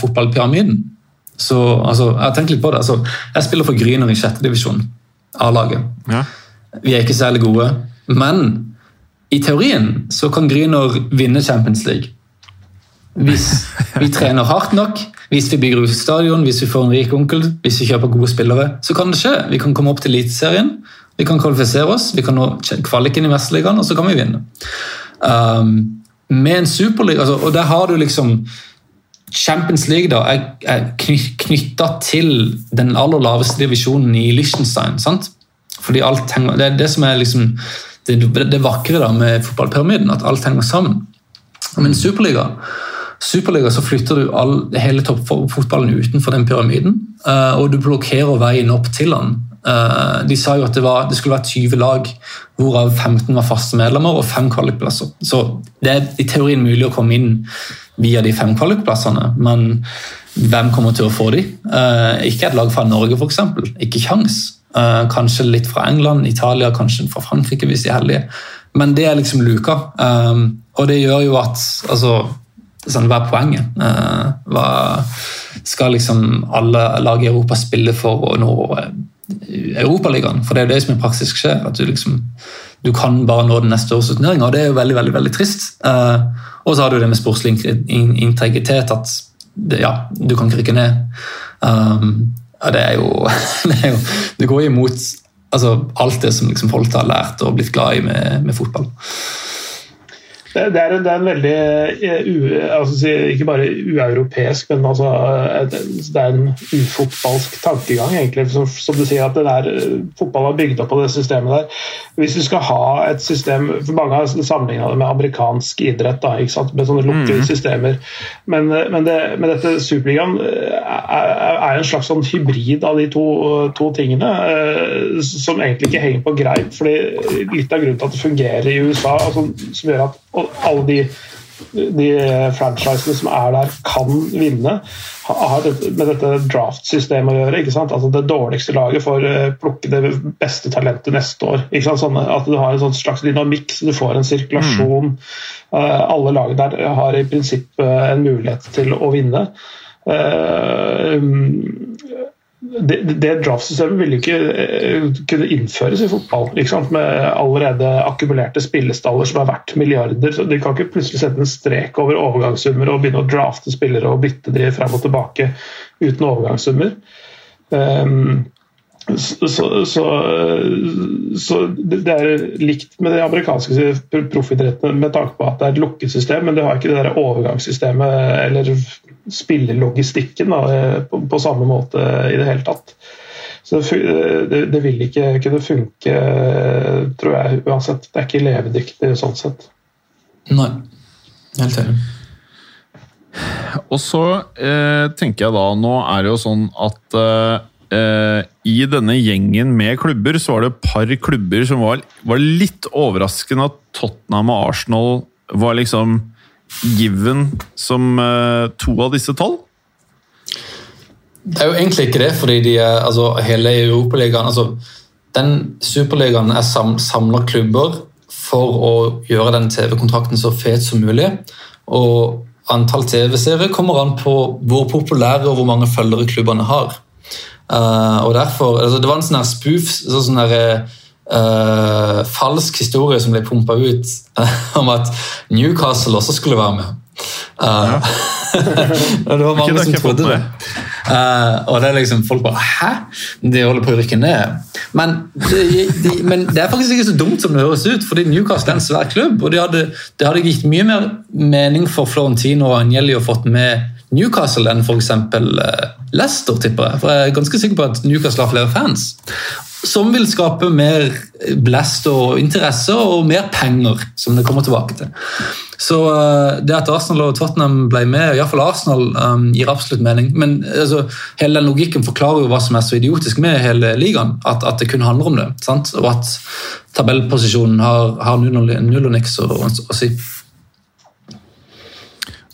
fotballpyramiden. Så altså, jeg tenker litt på det. Altså, jeg spiller for Gryner i sjette divisjon. A-laget. Ja. Vi er ikke særlig gode, men i teorien så kan Grüner vinne Champions League. Hvis vi trener hardt nok, hvis vi bygger ut stadion, hvis vi får en rik onkel, hvis vi kjøper gode spillere, så kan det skje. Vi kan komme opp til Eliteserien, vi kan kvalifisere oss, vi kan nå kvaliken i Mesterligaen, og så kan vi vinne. Um, med en superliga, altså, og der har du liksom Champions League da, er, er knytta til den aller laveste divisjonen i Liechtenstein. sant? Fordi alt henger, Det er det som er liksom det, det vakre da med fotballpyramiden, at alt henger sammen. Men Superliga Superliga så flytter du all, hele toppfotballen utenfor den pyramiden, uh, og du blokkerer veien opp til den. Uh, de sa jo at det, var, det, skulle være 20 lag, hvorav 15 var faste medlemmer og fem kvalikplasser. Så det er i teorien mulig å komme inn via de fem kvalikplassene, men hvem kommer til å få de? Uh, ikke et lag fra Norge, f.eks. Ikke kjangs. Uh, kanskje litt fra England, Italia, kanskje fra Frankrike hvis de er heldige. Men det er liksom luka. Um, og det gjør jo at altså, sånn, Hva er poenget? Uh, hva skal liksom alle lag i Europa spille for å nå Europaligaen? For det er jo det som i praksis skjer. at Du liksom, du kan bare nå den neste års turnering, og det er jo veldig veldig, veldig trist. Uh, og så har du det med sportslig integritet, at det, ja, du kan ikke rykke ned. Um, ja, det er jo Det, er jo, det går imot altså, alt det som liksom folk har lært og blitt glad i med, med fotball. Det er, det er, en veldig eh, u, altså, Ikke bare ueuropeisk, men altså, det er en ufotballsk tankegang, egentlig. Som, som, du sier, at der, fotball er bygd opp på det systemet der. Hvis du skal ha et system for Mange har sammenligna det med amerikansk idrett, da, med sånne lukkede mm. systemer. Men, men, det, men dette Superligaen eh, er, er, en slags sånn hybrid av de to, to tingene, eh, som egentlig ikke henger på greip. fordi Litt av grunnen til at det fungerer i USA, altså, som gjør at alle de, de franchisene som er der, kan vinne, har med dette draft-systemet å gjøre. ikke sant? Altså Det dårligste laget får eh, plukke det beste talentet neste år. ikke sant? Sånn at Du har en sånn slags dynamikk, så du får en sirkulasjon. Mm. Uh, alle lag der har i prinsippet en mulighet til å vinne. Uh, det, det draftsystemet jo ikke eh, kunne innføres i fotball. Med allerede akkumulerte spillestaller som er verdt milliarder. så De kan ikke plutselig sette en strek over overgangssummer og begynne å drafte spillere og bytte de frem og tilbake uten overgangssummer. Um, så, så, så, det er likt med de amerikanske proffidrettene med tanke på at det er et lukket system, men det har ikke det der overgangssystemet eller spillelogistikken da, på, på, samme måte i det hele tatt. Så det, det, vil ikke kunne funke, tror jeg, uansett. Det er ikke levedyktig sånn sett. Nei, helt enig. Og så eh, tenker jeg da, nå er det jo sånn at eh, Eh, I denne gjengen med klubber så var det et par klubber som var, var litt overraskende at Tottenham og Arsenal var liksom given som uh, to av disse tolv? Det er jo egentlig ikke det, fordi de er, altså, hele Europaligaen altså, Den superligaen er sam, samla klubber for å gjøre den TV-kontrakten så fet som mulig. Og antall TV-serier kommer an på hvor populære og hvor mange følgere klubbene har. Uh, og derfor, altså Det var en sånn spoof, sånn her, uh, falsk historie som ble pumpa ut uh, om at Newcastle også skulle være med. Ja. det var mange som trodde det. og det er liksom folk bare Hæ? De holder på å rykke ned. Men det, de, men det, er faktisk ikke så dumt som det høres ut, fordi Newcastle er en svær klubb. og Det hadde, de hadde gitt mye mer mening for Florentino og Agnelli å fått med Newcastle enn f.eks. Leicester, tipper jeg. For jeg er ganske sikker på at Newcastle har flere fans. Som vil skape mer blest og interesse og mer penger, som det kommer tilbake til. Så uh, det at Arsenal og Tottenham ble med, iallfall Arsenal, um, gir absolutt mening. Men altså, hele den logikken forklarer jo hva som er så idiotisk med hele ligaen. At, at det kun handler om det. Sant? Og at tabellposisjonen har, har null, og, null og niks å si.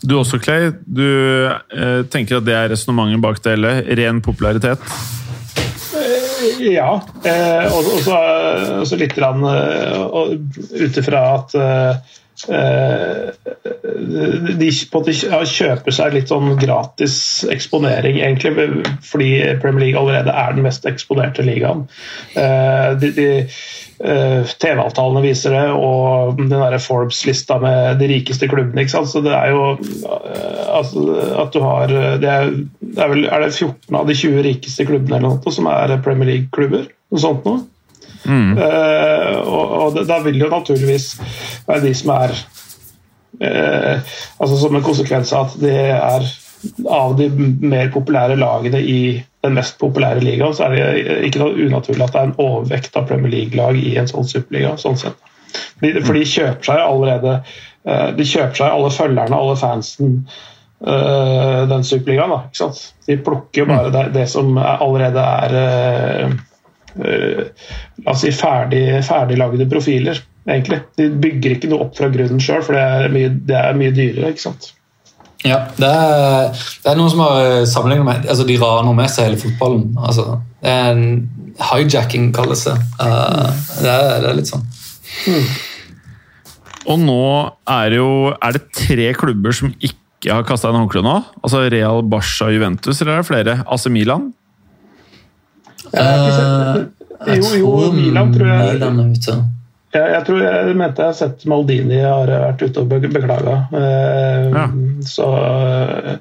Du også, Clay. Du eh, tenker at det er resonnementet bak det hele? Ren popularitet? Ja. Eh, og, så litt uh, ut ifra at uh, de kjøper seg litt sånn gratis eksponering, egentlig, fordi Premier League allerede er den mest eksponerte ligaen. De, de, TV-avtalene viser det, og den der Forbes-lista med de rikeste klubbene. ikke sant? Så det er jo altså, at du har det er, det er, vel, er det 14 av de 20 rikeste klubbene eller noe, som er Premier League-klubber? Noe sånt noe? Mm. Uh, og, og da vil jo naturligvis være de som er uh, altså Som en konsekvens av at det er av de mer populære lagene i den mest populære ligaen, så er det ikke noe unaturlig at det er en overvekt av Premier League-lag i en sånn superliga. sånn sett. For de kjøper seg allerede uh, De kjøper seg alle følgerne, alle fansen, den superligaen. Da, De plukker jo bare det, det som allerede er Eh, la oss si ferdig, ferdiglagde profiler, egentlig. De bygger ikke noe opp fra grunnen sjøl, for det er, mye, det er, mye, dyrere. ikke sant? Ja, det er, det er noen som har sammenlignet med altså De raner med seg hele fotballen. Altså, det er en hijacking, kalles det. Uh, det, er, det, er, litt sånn. Mm. Og nå er det jo Er det tre klubber som ikke har kasta inn håndkle nå? Altså Real, Barca Juventus, eller er det flere? AC Milan? Uh, jo, jo, Milan tror jeg Milan er ute. Jeg, jeg, tror jeg mente jeg har sett Maldini har vært ute og beklaga. Eh, ja. Så uh,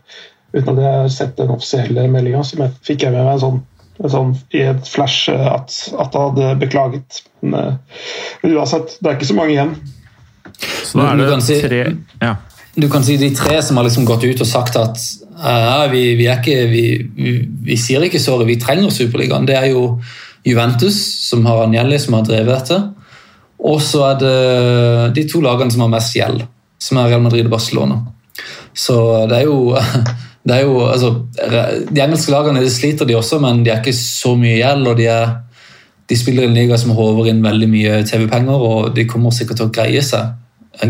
uten at jeg har sett den offisielle meldinga, så fikk jeg med meg en sånn, en sånn i et flash at, at han hadde beklaget. Men, men, uansett, det er ikke så mange igjen. Så da er det tre ja. Du kan si de tre som har liksom gått ut og sagt at Uh, vi, vi, ikke, vi, vi, sier ikke såret, vi trenger Superligaen. Det er jo Juventus som har Agnelli, som har drevet dette. Og så er det de to lagene som har mest gjeld, som er Real Madrid og Barcelona. Så det er jo, det er jo altså, De engelske lagene de sliter, de også, men de er ikke så mye gjeld. og de, er, de spiller i en liga som håver inn veldig mye TV-penger, og de kommer sikkert til å greie seg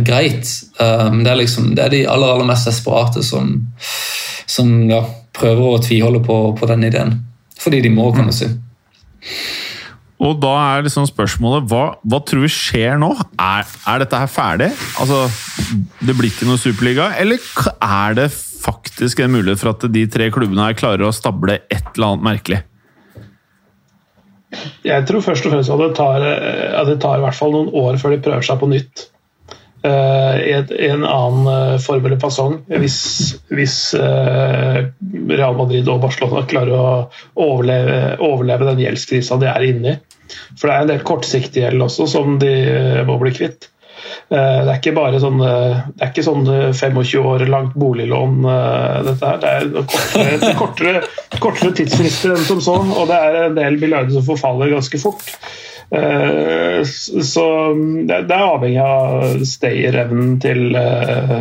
greit. Men det, er liksom, det er de aller, aller mest desperate som som ja, prøver å tviholde på, på den ideen. Fordi de må, kan du si. Og da er liksom spørsmålet hva, hva tror vi skjer nå? Er, er, dette her ferdig? Altså, Det blir ikke noe superliga? Eller er det faktisk en mulighet for at de tre klubbene her klarer å stable et eller annet merkelig? Jeg tror først og fremst at det tar, at det tar i hvert fall noen år før de prøver seg på nytt. Uh, i, en annen uh, form eller fasong hvis, hvis uh, Real Madrid og Barcelona klarer å overleve, overleve den gjeldskrisa de er inne i. For det er en del kortsiktig gjeld også som de må bli kvitt. Det er ikke bare sånn, det er ikke sånn 25 år langt boliglån, dette her. Det er kortere, kortere, kortere tidsfrister enn som så, og det er en del milliarder som forfaller ganske fort. Eh, så det er avhengig av stayerevnen til eh,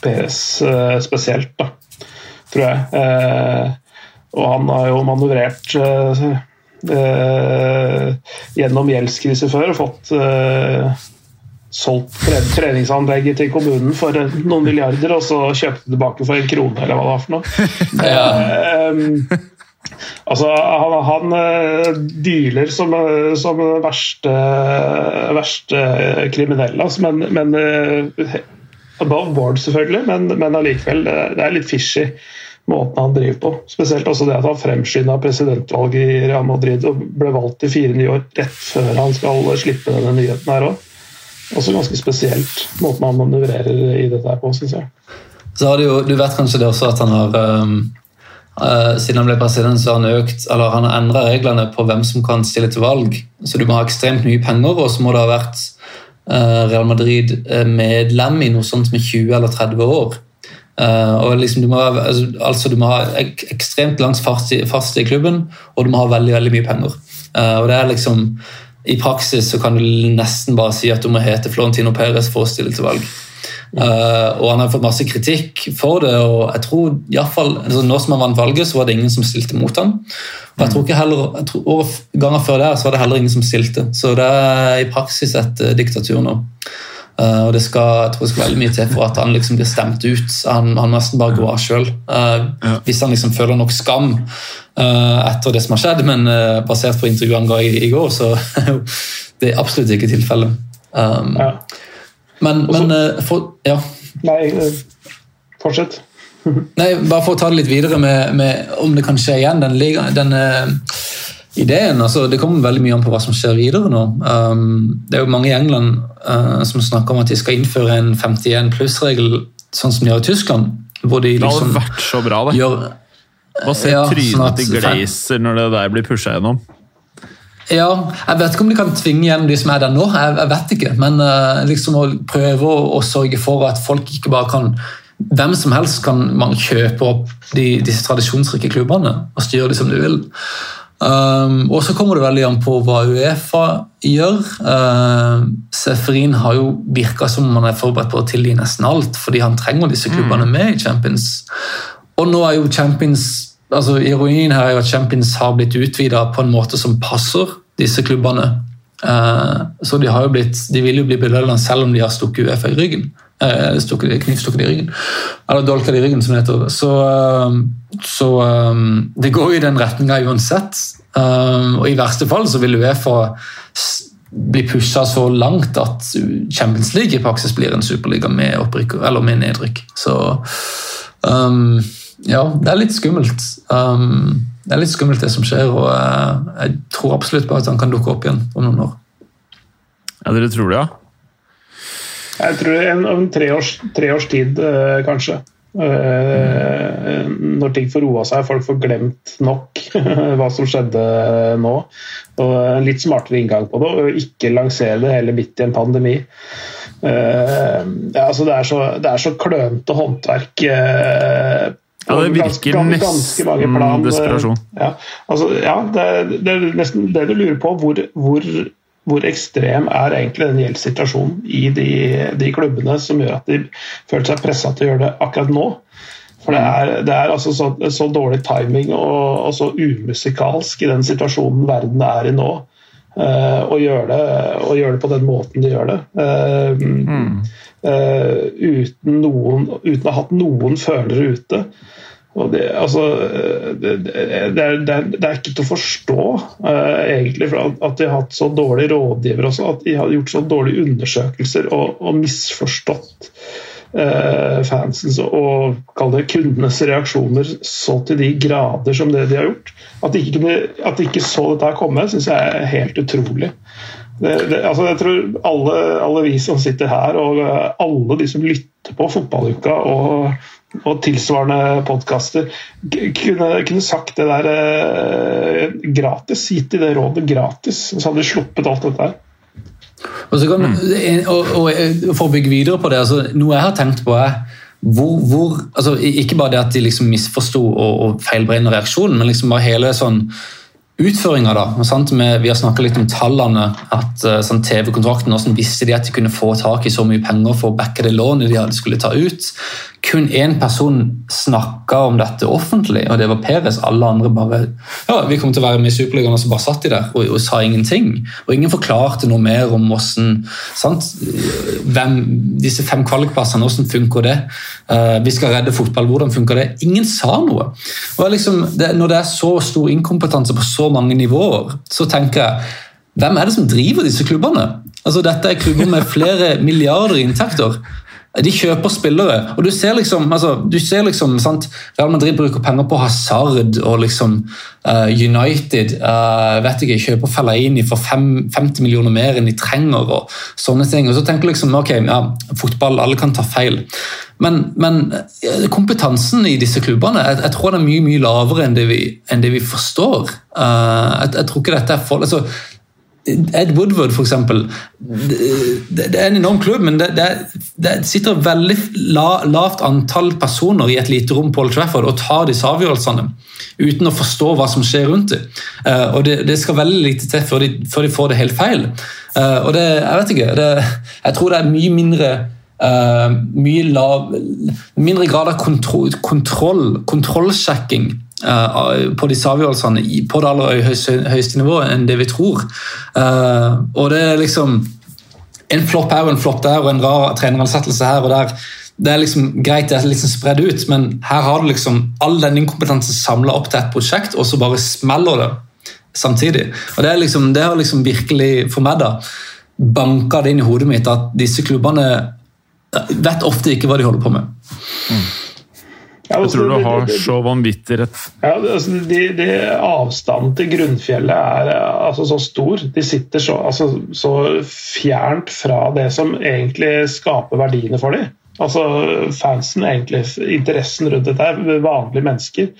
PS eh, spesielt, da, tror jeg. Og han har jo manøvrert gjennom gjeldskrise før og fått solgt treningsanlegget til kommunen for noen milliarder, og så kjøpte tilbake for en krone, eller hva det var for noe. ja. Altså, han, han eh, dealer som, eh, som verste, verste kriminell, altså, men, men eh, Above board, selvfølgelig, men, men allikevel. Det er litt fishy måten han driver på. Spesielt også det at han fremskynda presidentvalget i Real Madrid og ble valgt i fire nye år rett før han skal slippe denne nyheten her òg. Også ganske spesielt, måten han manøvrerer i dette her på, syns jeg. Så har du, jo, du vet kanskje det også at han har um siden han ble president, så har han økt, eller han har endra reglene på hvem som kan stille til valg. Så du må ha ekstremt mye penger, og så må det ha vært uh, Real Madrid-medlem i noe sånt med 20 eller 30 år. Og liksom du, må, ha, altså, du må ha ekstremt langt fast i klubben, og du må ha veldig veldig mye penger. Og det er liksom, I praksis så kan du nesten bare si at du må hete Florentino Perez for å stille til valg. Uh, og han har fått masse kritikk for det. og jeg tror i hvert fall, altså Nå som han vant valget, så var det ingen som stilte mot ham. Og jeg tror ikke heller, jeg tror, Ganger før der så var det heller ingen som stilte. Så det er i praksis et uh, diktatur nå. Uh, og det skal, jeg tror det skal veldig mye til for at han liksom blir stemt ut. Han, han nesten bare går av sjøl. Ja. Hvis han liksom føler nok skam etter det som har skjedd, men basert på intervjuet han ga i, i går, så det er absolutt ikke tilfellet. Um, ja. Men, Også, men eh, for, Ja. Nei, eh, fortsett. Nei, Bare for å ta det litt videre med, med om det kan skje igjen, den, den uh, ideen. altså Det kommer veldig mye an på hva som skjer videre nå. Um, det er jo mange i England uh, som snakker om at de skal innføre en 51 pluss-regel, sånn som de gjør i Tyskland. Hvor de liksom det hadde vært så bra, det. Gjør, Bare se ja, trynet sånn til Glazer når det der blir pusha gjennom? Ja, Jeg vet ikke om de kan tvinge igjen de som er der nå, jeg, jeg vet ikke. Men uh, liksom å prøve å, å, sørge for at folk ikke bare kan Hvem som helst kan man kjøpe opp de, disse tradisjonsrike klubbene og styre dem som de vil. Um, og så kommer det veldig an på hva Uefa gjør. Uh, Seferin har jo virka som om han er forberedt på å tilgi nesten alt, fordi han trenger disse klubbene mm. med i Champions. Og nå er jo Champions altså Ironien her er jo at Champions har blitt utvida på en måte som passer disse klubbene. Eh, så de, har jo blitt, de vil jo bli belønna selv om de har stukket UFA i ryggen. Eh, stukket, knivstukket i ryggen. Eller dolka i ryggen, som det heter. Så, uh, så um, det går jo i den retninga uansett. og i verste fall så vil Uefa bli pusha så langt at Champions League i praksis blir en superliga med, opprykk, med nedrykk. Så um, ja, det er litt skummelt. Um, det er litt skummelt, det som skjer, og uh, jeg tror absolutt på at han kan dukke opp igjen om noen år. Ja, Dere tror det, ja? Jeg tror en, om tre års, tre års tid, uh, kanskje. Uh, når ting får roa seg, folk får glemt nok hva som skjedde nå. Og En litt smartere inngang på det, og ikke lansere det hele midt i en pandemi. Uh, ja, altså det, er så, det er så klønete håndverk uh, ja, det virker ganske, nesten plan, desperasjon. Ja, altså, ja det, det, er nesten det du lurer på. Hvor, hvor, hvor ekstrem er egentlig den gjeldssituasjonen i de, de, klubbene som gjør at de føler seg pressa til å gjøre det akkurat nå? For det er, det er altså så, så, dårlig timing og, og, så umusikalsk i den situasjonen verden er i nå. Uh, å, gjøre det, å gjøre det på den måten de gjør det. Uh, mm. Uh, uten, noen, uten å ha hatt noen følere ute. Det, altså, det, det, er, det, er, ikke til å forstå uh, egentlig at de har hatt så dårlige rådgivere også. At de har gjort så dårlige undersøkelser og, og misforstått uh, fansens og kundenes reaksjoner så til de grader som det de har gjort. At de ikke, at de ikke så dette komme, syns jeg er helt utrolig. Altså, jeg tror alle, alle, vi som sitter her, og eh, alle de som lytter på Fotballuka og og tilsvarende podkaster kunne, kunne, sagt det der eh, gratis. Gitt i det rådet gratis, så hadde de sluppet alt dette her. Og, kan, mm. og, og, For å bygge videre på det, altså, noe jeg har tenkt på er hvor, hvor altså, Ikke bare det at de liksom misforsto og, og feilberegna reaksjonen, men liksom bare hele sånn utføringa, da. Vi har snakka litt om tallene. at eh, sånn TV-kontrakten, Hvordan visste de at de kunne få tak i så mye penger for å backe det lånet de skulle ta ut? Kun én person snakka om dette offentlig, og det var Peres. Alle andre bare ja, vi kom til å være med i Superligaen, og så bare satt de der og, og, sa ingenting. Og ingen forklarte noe mer om hvordan, sant? Hvem, disse fem kvalikplassene, hvordan funker det? Uh, vi skal redde fotball, hvordan funker det? Ingen sa noe. Og liksom, det, Når det er så stor inkompetanse på så mange nivåer, så tenker jeg hvem er det som driver disse klubbene? Altså, dette er klubber med flere milliarder i inntekter. De kjøper spillere. og Du ser liksom, altså, du ser liksom sant? Real Madrid bruker penger på Hazard og liksom uh, United uh, vet ikke, kjøper Fellaini for fem, 50 millioner mer enn de trenger. og sånne ting. Og så tenker du liksom, ok, ja, Fotball, alle kan ta feil. Men, men kompetansen i disse klubbene jeg, jeg, tror den er mye mye lavere enn det vi, enn det vi forstår. Uh, jeg, jeg, tror ikke dette er for, altså, Ed Woodward, eksempel. Det, det er en enorm klubb, men det, det, det sitter veldig la, lavt antall personer i et lite rom på Old Trafford og tar disse avgjørelsene uten å forstå hva som skjer rundt dem. Uh, og det, skal veldig lite til før de, får det helt feil. Uh, og det, jeg vet ikke, jeg tror det er mye mindre uh, mye lav, mindre grad av kontroll, kontroll kontrollsjekking på disse avgjørelsene på det aller høyeste, nivået enn det vi tror. Uh, og det er liksom En flopp her og en flopp der og en rar treneransettelse her og der. Det er liksom greit, det er liksom spredd ut, men her har du liksom all den inkompetansen samla opp til et prosjekt, og så bare smeller det samtidig. Og Det, er liksom, det har liksom virkelig for meg da banka det inn i hodet mitt at disse klubbene vet ofte ikke hva de holder på med. Mm. Ja, altså, jeg tror du har så vanvittig rett. Ja, altså, de, de Avstanden til grunnfjellet er altså, så stor. De sitter så, altså, så, fjernt fra det som egentlig skaper verdiene for dem. Altså fansen, egentlig, interessen rundt dette, vanlige mennesker.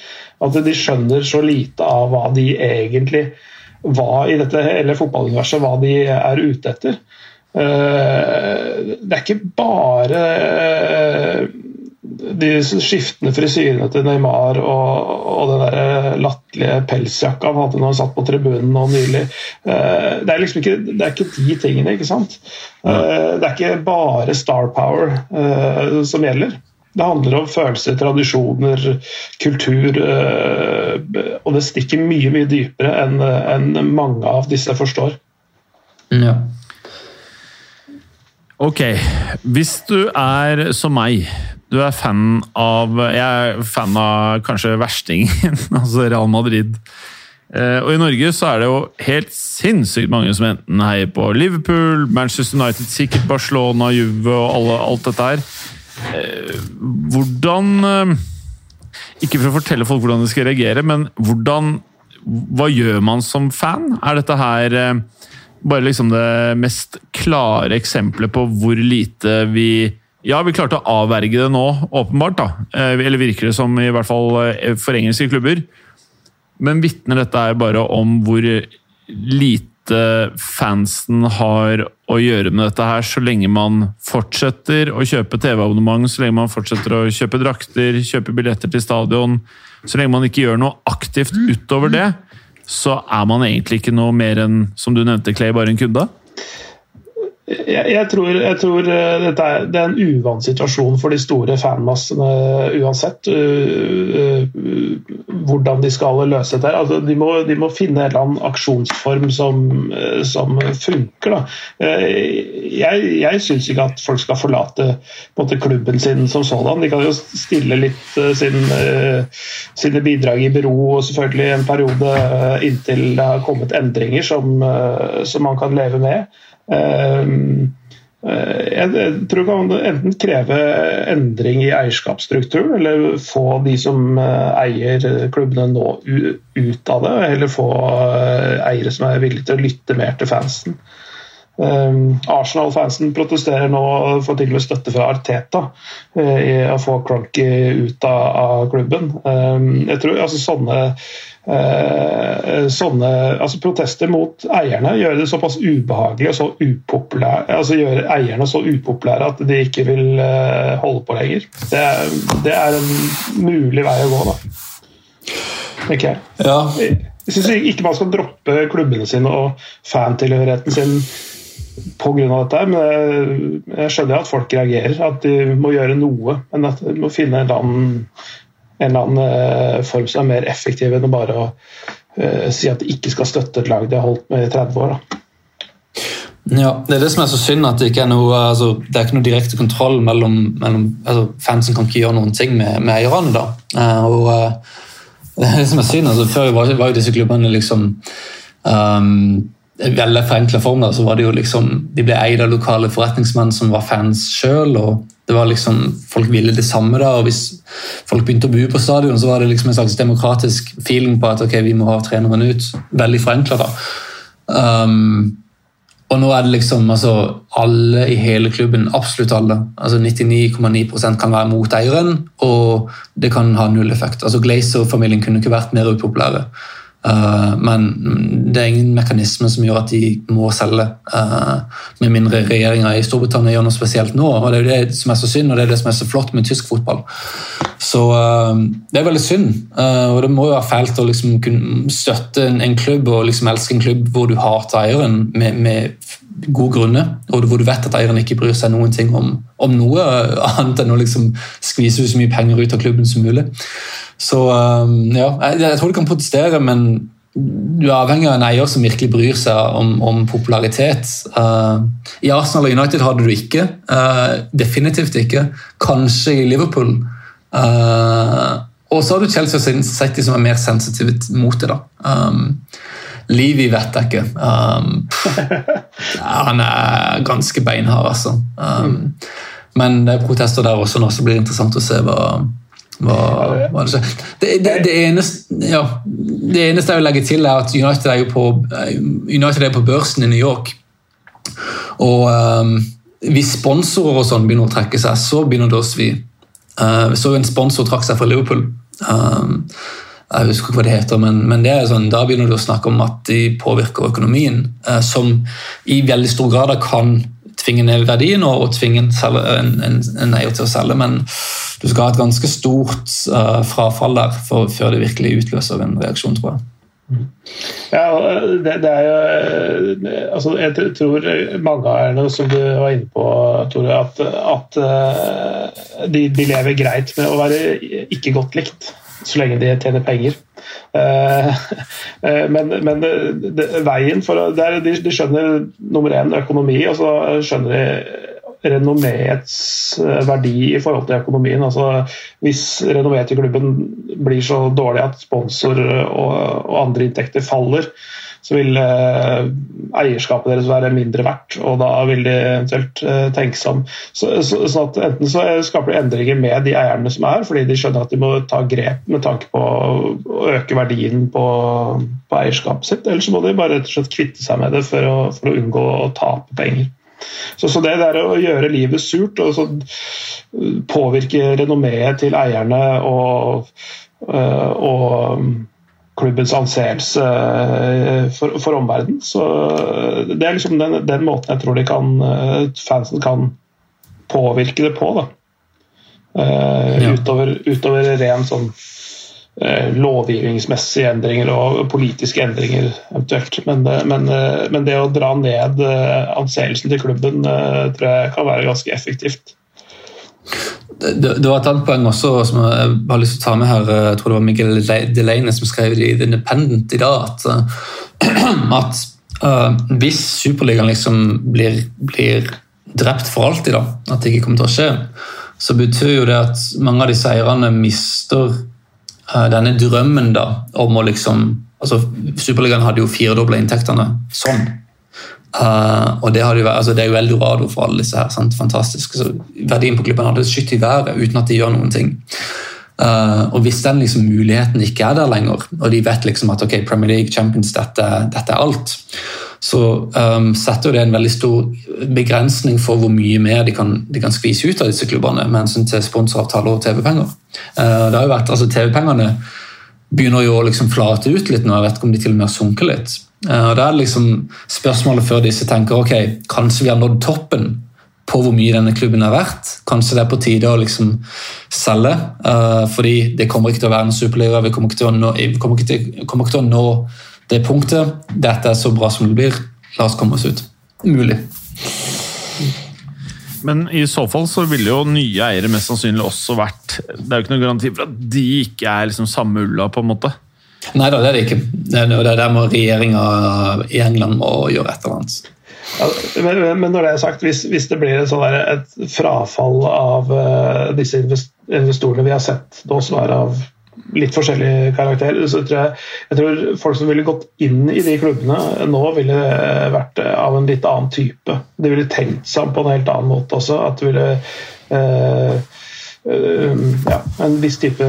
At de skjønner så lite av hva de egentlig hva i dette eller fotballuniverset, hva de er ute etter. Eh, det er ikke bare de skiftende frisyrene til Neymar og, og den der latterlige pelsjakka han hadde når han satt på tribunen nå nylig. Eh, det er liksom ikke, det er ikke de tingene, ikke sant? Eh, det er ikke bare star power eh, som gjelder. Det handler om følelser, tradisjoner, kultur. Og det stikker mye mye dypere enn mange av disse forstår. Ja. Ok, hvis du er som meg du er fan av Jeg er fan av kanskje verstingen, altså Real Madrid. Eh, og i Norge så er det jo helt sinnssykt mange som enten heier på Liverpool, Manchester United, sikkert Barcelona, Juve og alle, alt dette her. Eh, hvordan eh, Ikke for å fortelle folk hvordan de skal reagere, men hvordan Hva gjør man som fan? Er dette her bare liksom det mest klare eksempelet på hvor lite vi ja, vi klarte å avverge det nå, åpenbart. da. Eh, eller virker det som, i hvert fall eh, for engelske klubber. Men vitner dette er bare om hvor lite fansen har å gjøre med dette her, så lenge man fortsetter å kjøpe TV-abonnement, så lenge man fortsetter å kjøpe drakter, kjøpe billetter til stadion. Så lenge man ikke gjør noe aktivt utover det, så er man egentlig ikke noe mer enn, som du nevnte, Clay, bare en kunde? Jeg, jeg, tror, jeg tror eh, dette er, det er en uvant situasjon for de store fanmassene uansett uh, uh, hvordan de skal løse dette. Altså, de, må, de, må, finne en eller annen aksjonsform som, uh, som funker. jeg jeg syns ikke at folk skal forlate måte, klubben sin som sådan. De kan jo stille litt sin, sine bidrag i bero og selvfølgelig en periode inntil det har kommet endringer som, som man kan leve med. Ehm, eh, jeg tror kan enten kreve endring i eierskapsstrukturen, eller få de som eh, eier klubbene nå ut av det, eller få eh, eiere som er villige til å lytte mer til fansen. Um, Arsenal-fansen protesterer nå for med støtte fra Arteta uh, i å få Cronky ut av, klubben. Um, jeg tror altså sånne Eh, sånne altså protester mot eierne gjør det såpass ubehagelig og så upopulære altså gjør eierne så upopulære at de ikke vil eh, holde på lenger. Det det er en mulig vei å gå, da. Ikke jeg. Ja. Jeg syns ikke man skal droppe klubbene sine og fantilhørigheten sin pga. dette, men jeg, skjønner at folk reagerer. At de må gjøre noe. Men at de må finne en eller annen en eller annen eh, form som er mer effektiv enn å bare å uh, si at de ikke skal støtte et lag de har holdt med i 30 år. Da. Ja, Det er det som er så synd, at det ikke er noe, altså, det er ikke noe direkte kontroll mellom, mellom altså, Fansen kan ikke gjøre noen ting med, med eierne. da. Uh, og uh, det er det som er synd, altså, Før var, var jo disse klubbene liksom um, veldig forenkla form. så var det jo liksom, De ble eid av lokale forretningsmenn som var fans sjøl. Det var liksom, folk ville det samme. da, og Hvis folk begynte å bo på stadion, så var det liksom en slags demokratisk feeling på at ok, vi må ha treneren ut. Veldig forenkla. Um, og nå er det liksom altså, alle i hele klubben, absolutt alle, altså 99,9% kan være mot eieren, og det kan ha null effekt. Altså Glazer-familien kunne ikke vært mer upopulære. Uh, men det er ingen mekanisme som gjør at de må selge. Uh, med mindre regjeringa i Storbritannia gjør noe spesielt nå. og Det er jo det som er så synd, og det er det som er så flott med tysk fotball. Så uh, det er veldig synd. og det må jo være fælt å liksom kunne støtte en, klubb og liksom elske en klubb hvor du hater eieren med, med gode grunner, og hvor du vet at eieren ikke bryr seg noen ting om, om noe annet enn å liksom skvise så mye penger ut av klubben som mulig. Så um, ja, jeg, jeg, tror du kan protestere, men du er avhengig av en eier som virkelig bryr seg om, om popularitet. Uh, I Arsenal og United hadde du ikke. Uh, definitivt ikke. Kanskje i Liverpool. Uh, og så har du Chelsea og City som er mer sensitive mot det. da. Um, Livi vet jeg ikke. Um, han er ganske beinhard, altså. Um, men det er protester der også nå, så blir det interessant å se hva, hva, hva det. Det, det, det, eneste, ja, det, eneste, jeg vil legge til, er at United er, jo på, United er på børsen i New York. Og um, hvis sponsorer og sånn begynner å trekke seg, så begynner det å svi. Uh, så en sponsor trakk seg fra Liverpool. Um, jeg husker ikke hva det heter, men, men det er sånn, da begynner du å snakke om at de påvirker økonomien, uh, som i veldig stor grad kan tvinge ned verdien og, og tvinge en, en, en, eier til å selge. Men du skal ha et ganske stort uh, frafall der for, før det virkelig utløser en reaksjon, tror jeg. Ja, det, det, er jo altså Jeg tror mange av eierne, som du var inne på, Tore, at, at de, de, lever greit med å være ikke godt likt så lenge de tjener penger. Men, men det, veien for å, de, de, skjønner nummer én økonomi, og så skjønner de renommeets eh, verdi i forhold til økonomien. Altså, hvis renommeet i klubben blir så dårlig at sponsor og, og andre inntekter faller, så vil eh, eierskapet deres være mindre verdt, og da vil de eventuelt eh, tenke seg om. Så, så, så enten så skaper de endringer med de eierne som er, fordi de skjønner at de må ta grep med tanke på å øke verdien på, på eierskapet sitt, eller så må de bare rett og slett kvitte seg med det for å, for å unngå å tape penger. Så, så, det der å gjøre livet surt og så påvirke renommeet til eierne og, øh, og klubbens anseelse øh, for, for omverdenen. Så det er liksom den, den, måten jeg tror de kan, fansen kan påvirke det på. da. Ja. Utover, utover ren sånn Eh, lovgivningsmessige endringer og politiske endringer eventuelt. Men, eh, men, eh, men, det å dra ned anseelsen til klubben tror jeg kan være ganske effektivt. Det, det var et annet poeng også som jeg har lyst til å ta med her. Jeg tror det var Miguel Delaney som skrev i The Independent i dag. At, at uh, hvis Superligaen liksom blir, blir, drept for alltid, da, at det ikke kommer til å skje, så betyr jo det at mange av de seirene mister Eh, denne drømmen da, om å liksom altså Superligaen hadde jo firedobla inntektene sånn. Uh, og det, jo, altså det, er jo eldorado for alle disse her. Sant? Fantastisk. Så verdien på klubben hadde skutt i været uten at de gjør noen ting. Uh, og Hvis den liksom muligheten ikke er der lenger, og de vet liksom at ok, Premier League, Champions, dette, dette er alt, så um, setter det en veldig stor begrensning for hvor mye mer de kan, de kan skvise ut av disse klubbene med hensyn til sponsoravtaler og TV-penger. Uh, det har jo vært, altså TV-pengene begynner jo å liksom flate ut litt nå, jeg vet ikke om de til og med har sunket litt. Uh, Da er liksom spørsmålet før disse tenker ok, kanskje vi har nådd toppen på hvor mye denne klubben er verdt. Kanskje det er på tide å liksom selge, uh, fordi det kommer ikke til å være en superliga. Vi kommer ikke til å nå, kommer ikke til, kommer ikke til å nå det punktet. Dette er så bra som det blir. La oss komme oss ut. Mulig. Men i så fall så ville jo nye eiere mest sannsynlig også vært Det er jo ikke noen garanti for at de ikke er liksom samme ulla, på en måte. Nei da, det er det ikke. Det er der må regjeringa i England må gjøre et eller annet. Ja, men, men, når det er sagt, hvis, hvis det blir et, der, et frafall av uh, disse investorene vi har sett nå som er av litt forskjellig karakter, så tror jeg, jeg tror folk som ville gått inn i de klubbene nå, ville vært av en litt annen type. De ville tenkt seg om på en helt annen måte også. At det ville eh, eh, ja, en viss type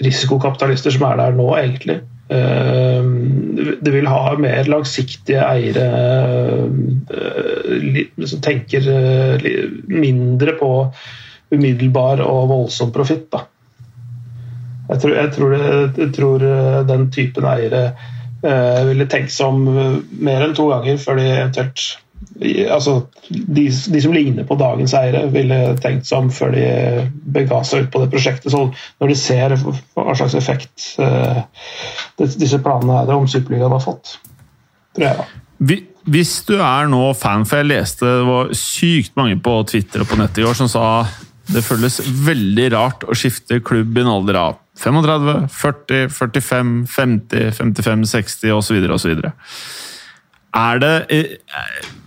risikokapitalister som er der nå, egentlig. Eh, det vil ha mer langsiktige eiere eh, som tenker eh, mindre på umiddelbar og voldsom profitt. Jeg tror, jeg tror, jeg tror den typen eiere eh, ville tenkt seg om mer enn to ganger før de eventuelt altså, de, de, som ligner på dagens eiere, ville tenkt seg om før de bega seg ut på det prosjektet. Så når de ser hva slags effekt eh, disse planene her om Superligaen har fått. Tror jeg, da. Hvis du er nå fan, for jeg leste det var sykt mange på Twitter og på nettet i år som sa det føles veldig rart å skifte klubb i en alder av 35, 40, 45, 50, 55, 60 osv. osv. Er det eh,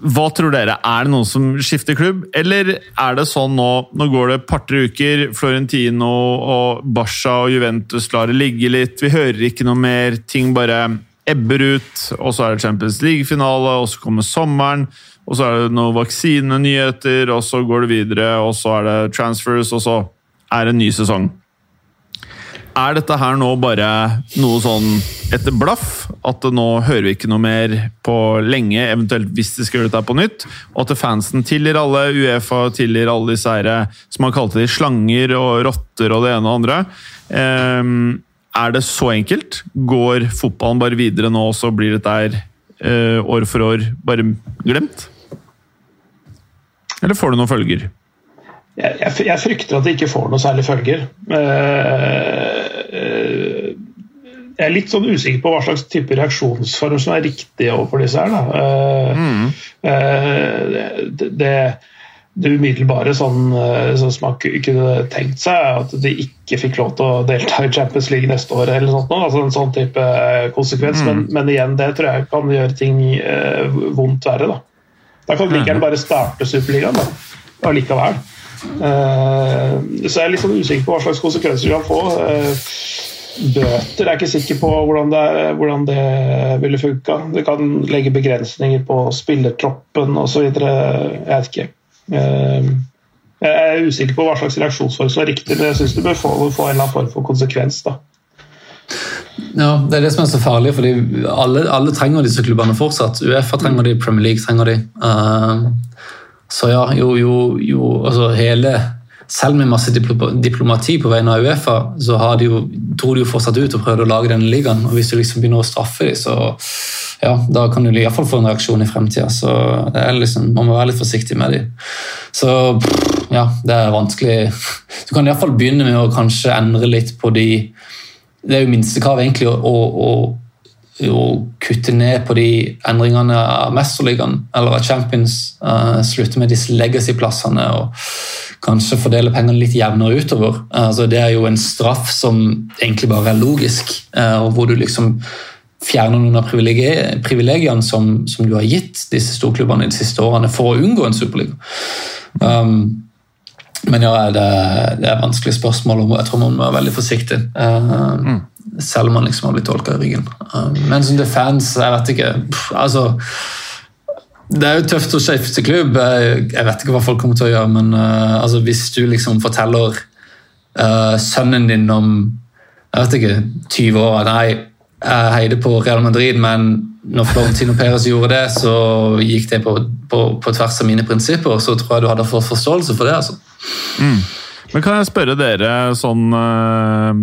Hva tror dere? Er det noen som skifter klubb? Eller er det sånn nå Nå går det et par-tre uker. Florentino og Barca og Juventus lar det ligge litt. Vi hører ikke noe mer. Ting bare ebber ut. Og så er det Champions League-finale, og så kommer sommeren. Og så er det noen vaksinenyheter, og så går det videre. Og så er det transfers, og så er det en ny sesong. Er dette her nå bare noe sånn etter blaff? At nå hører vi ikke noe mer på lenge, eventuelt hvis de skal gjøre dette på nytt? Og at fansen tilgir alle, Uefa tilgir alle disse her, som man kalt de slanger og rotter og det ene og det andre. Um, er det så enkelt? Går fotballen bare videre nå, og så blir dette her uh, år for år bare glemt? Eller får det noen følger? Jeg, jeg, frykter at det ikke får noe særlig følger. Eh, eh, jeg er litt sånn usikker på hva slags type reaksjonsform som er riktig overfor disse her. Da. mm. Det, det, det, umiddelbare sånn, sånn som man kunne tenkt seg, at de ikke fikk lov til å delta i Champions League neste år. eller sånt, altså En sånn type konsekvens. Mm. Men, men, igjen, det tror jeg kan gjøre ting vondt verre. Da, da kan de like gjerne bare starte Superligaen allikevel. Eh, så jeg er litt sånn usikker på hva slags konsekvenser det kan få. Eh, bøter er ikke sikker på hvordan det, hvordan det ville funka. Det kan legge begrensninger på spillertroppen osv. Jeg vet ikke. Eh, jeg er usikker på hva slags reaksjonsform som er riktig, men jeg syns du bør få, få, en eller annen form for konsekvens. da. Ja, Det er det som er så farlig, fordi alle, alle trenger disse klubbene fortsatt. Uefa trenger de, Premier League trenger de. Uh, så ja, jo, jo, jo altså hele selv med masse diplomati på vegne av Uefa, så har de jo, dro de jo fortsatt ut og prøvde å lage denne ligaen. og Hvis du liksom begynner å straffe dem, så ja, da kan du iallfall få en reaksjon i fremtida. Så det er liksom, man må være litt forsiktig med dem. Så ja, det er vanskelig. Du kan iallfall begynne med å kanskje endre litt på de Det er jo minstekrav egentlig å, å, å kutte ned på de endringene av Mesterligaen eller av Champions. Uh, slutte med disse legacy-plassene og kanskje fordele pengene litt jevnere utover. Uh, altså, det er jo en straff som egentlig bare er logisk, uh, og hvor du liksom fjerner noen av privilegiene som, som, du har gitt disse storklubbene de siste årene for å unngå en superliga. Um, men ja, det, det er vanskelige spørsmål, og jeg tror man må være veldig forsiktig. Uh, mm selv om han liksom har blitt tolka i ryggen. Um, men som det fans, jeg vet ikke altså, Det er jo tøft å skifte klubb. Jeg vet ikke hva folk kommer til å gjøre, men uh, altså, hvis du liksom forteller uh, sønnen din om jeg vet ikke, 20 år at jeg heide på Real Madrid, men når Florentino Perez gjorde det, så gikk det på, på, på, tvers av mine prinsipper. Så tror jeg du hadde fått forståelse for det. altså. Mm. Men kan jeg spørre dere sånn øh,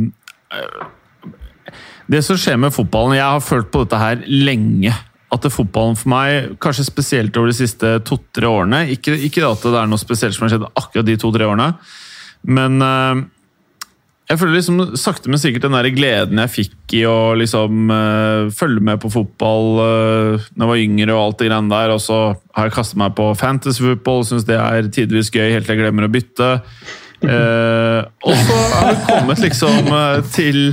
det som skjer med fotballen Jeg har følt på dette her lenge. At det fotballen for meg, kanskje spesielt over de siste to-tre årene Ikke, ikke at det er noe spesielt som har skjedd akkurat de to-tre årene, men uh, jeg føler liksom sakte, men sikkert den der gleden jeg fikk i å liksom uh, følge med på fotball uh, når jeg var yngre og alt det greiene der. Og så har jeg kastet meg på fantasy football, syns det er tidvis gøy helt til jeg glemmer å bytte. Uh, og så har vi kommet liksom uh, til,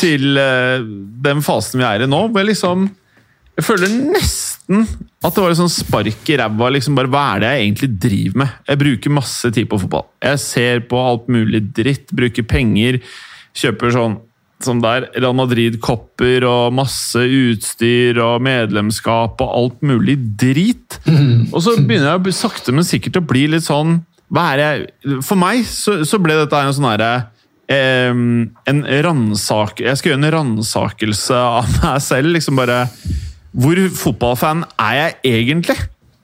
til uh, den fasen vi er i nå, hvor jeg liksom Jeg føler nesten at det var liksom spark i ræva. Liksom bare, hva er det jeg egentlig driver med? Jeg bruker masse tid på fotball. Jeg ser på alt mulig dritt, bruker penger, kjøper sånn som der Real Madrid-kopper og masse utstyr og medlemskap og alt mulig drit. Og så begynner jeg sakte, men sikkert å bli litt sånn hva er det For meg så, så ble dette en sånn herre eh, En ransak... Jeg skal gjøre en ransakelse av meg selv. liksom bare Hvor fotballfan er jeg egentlig?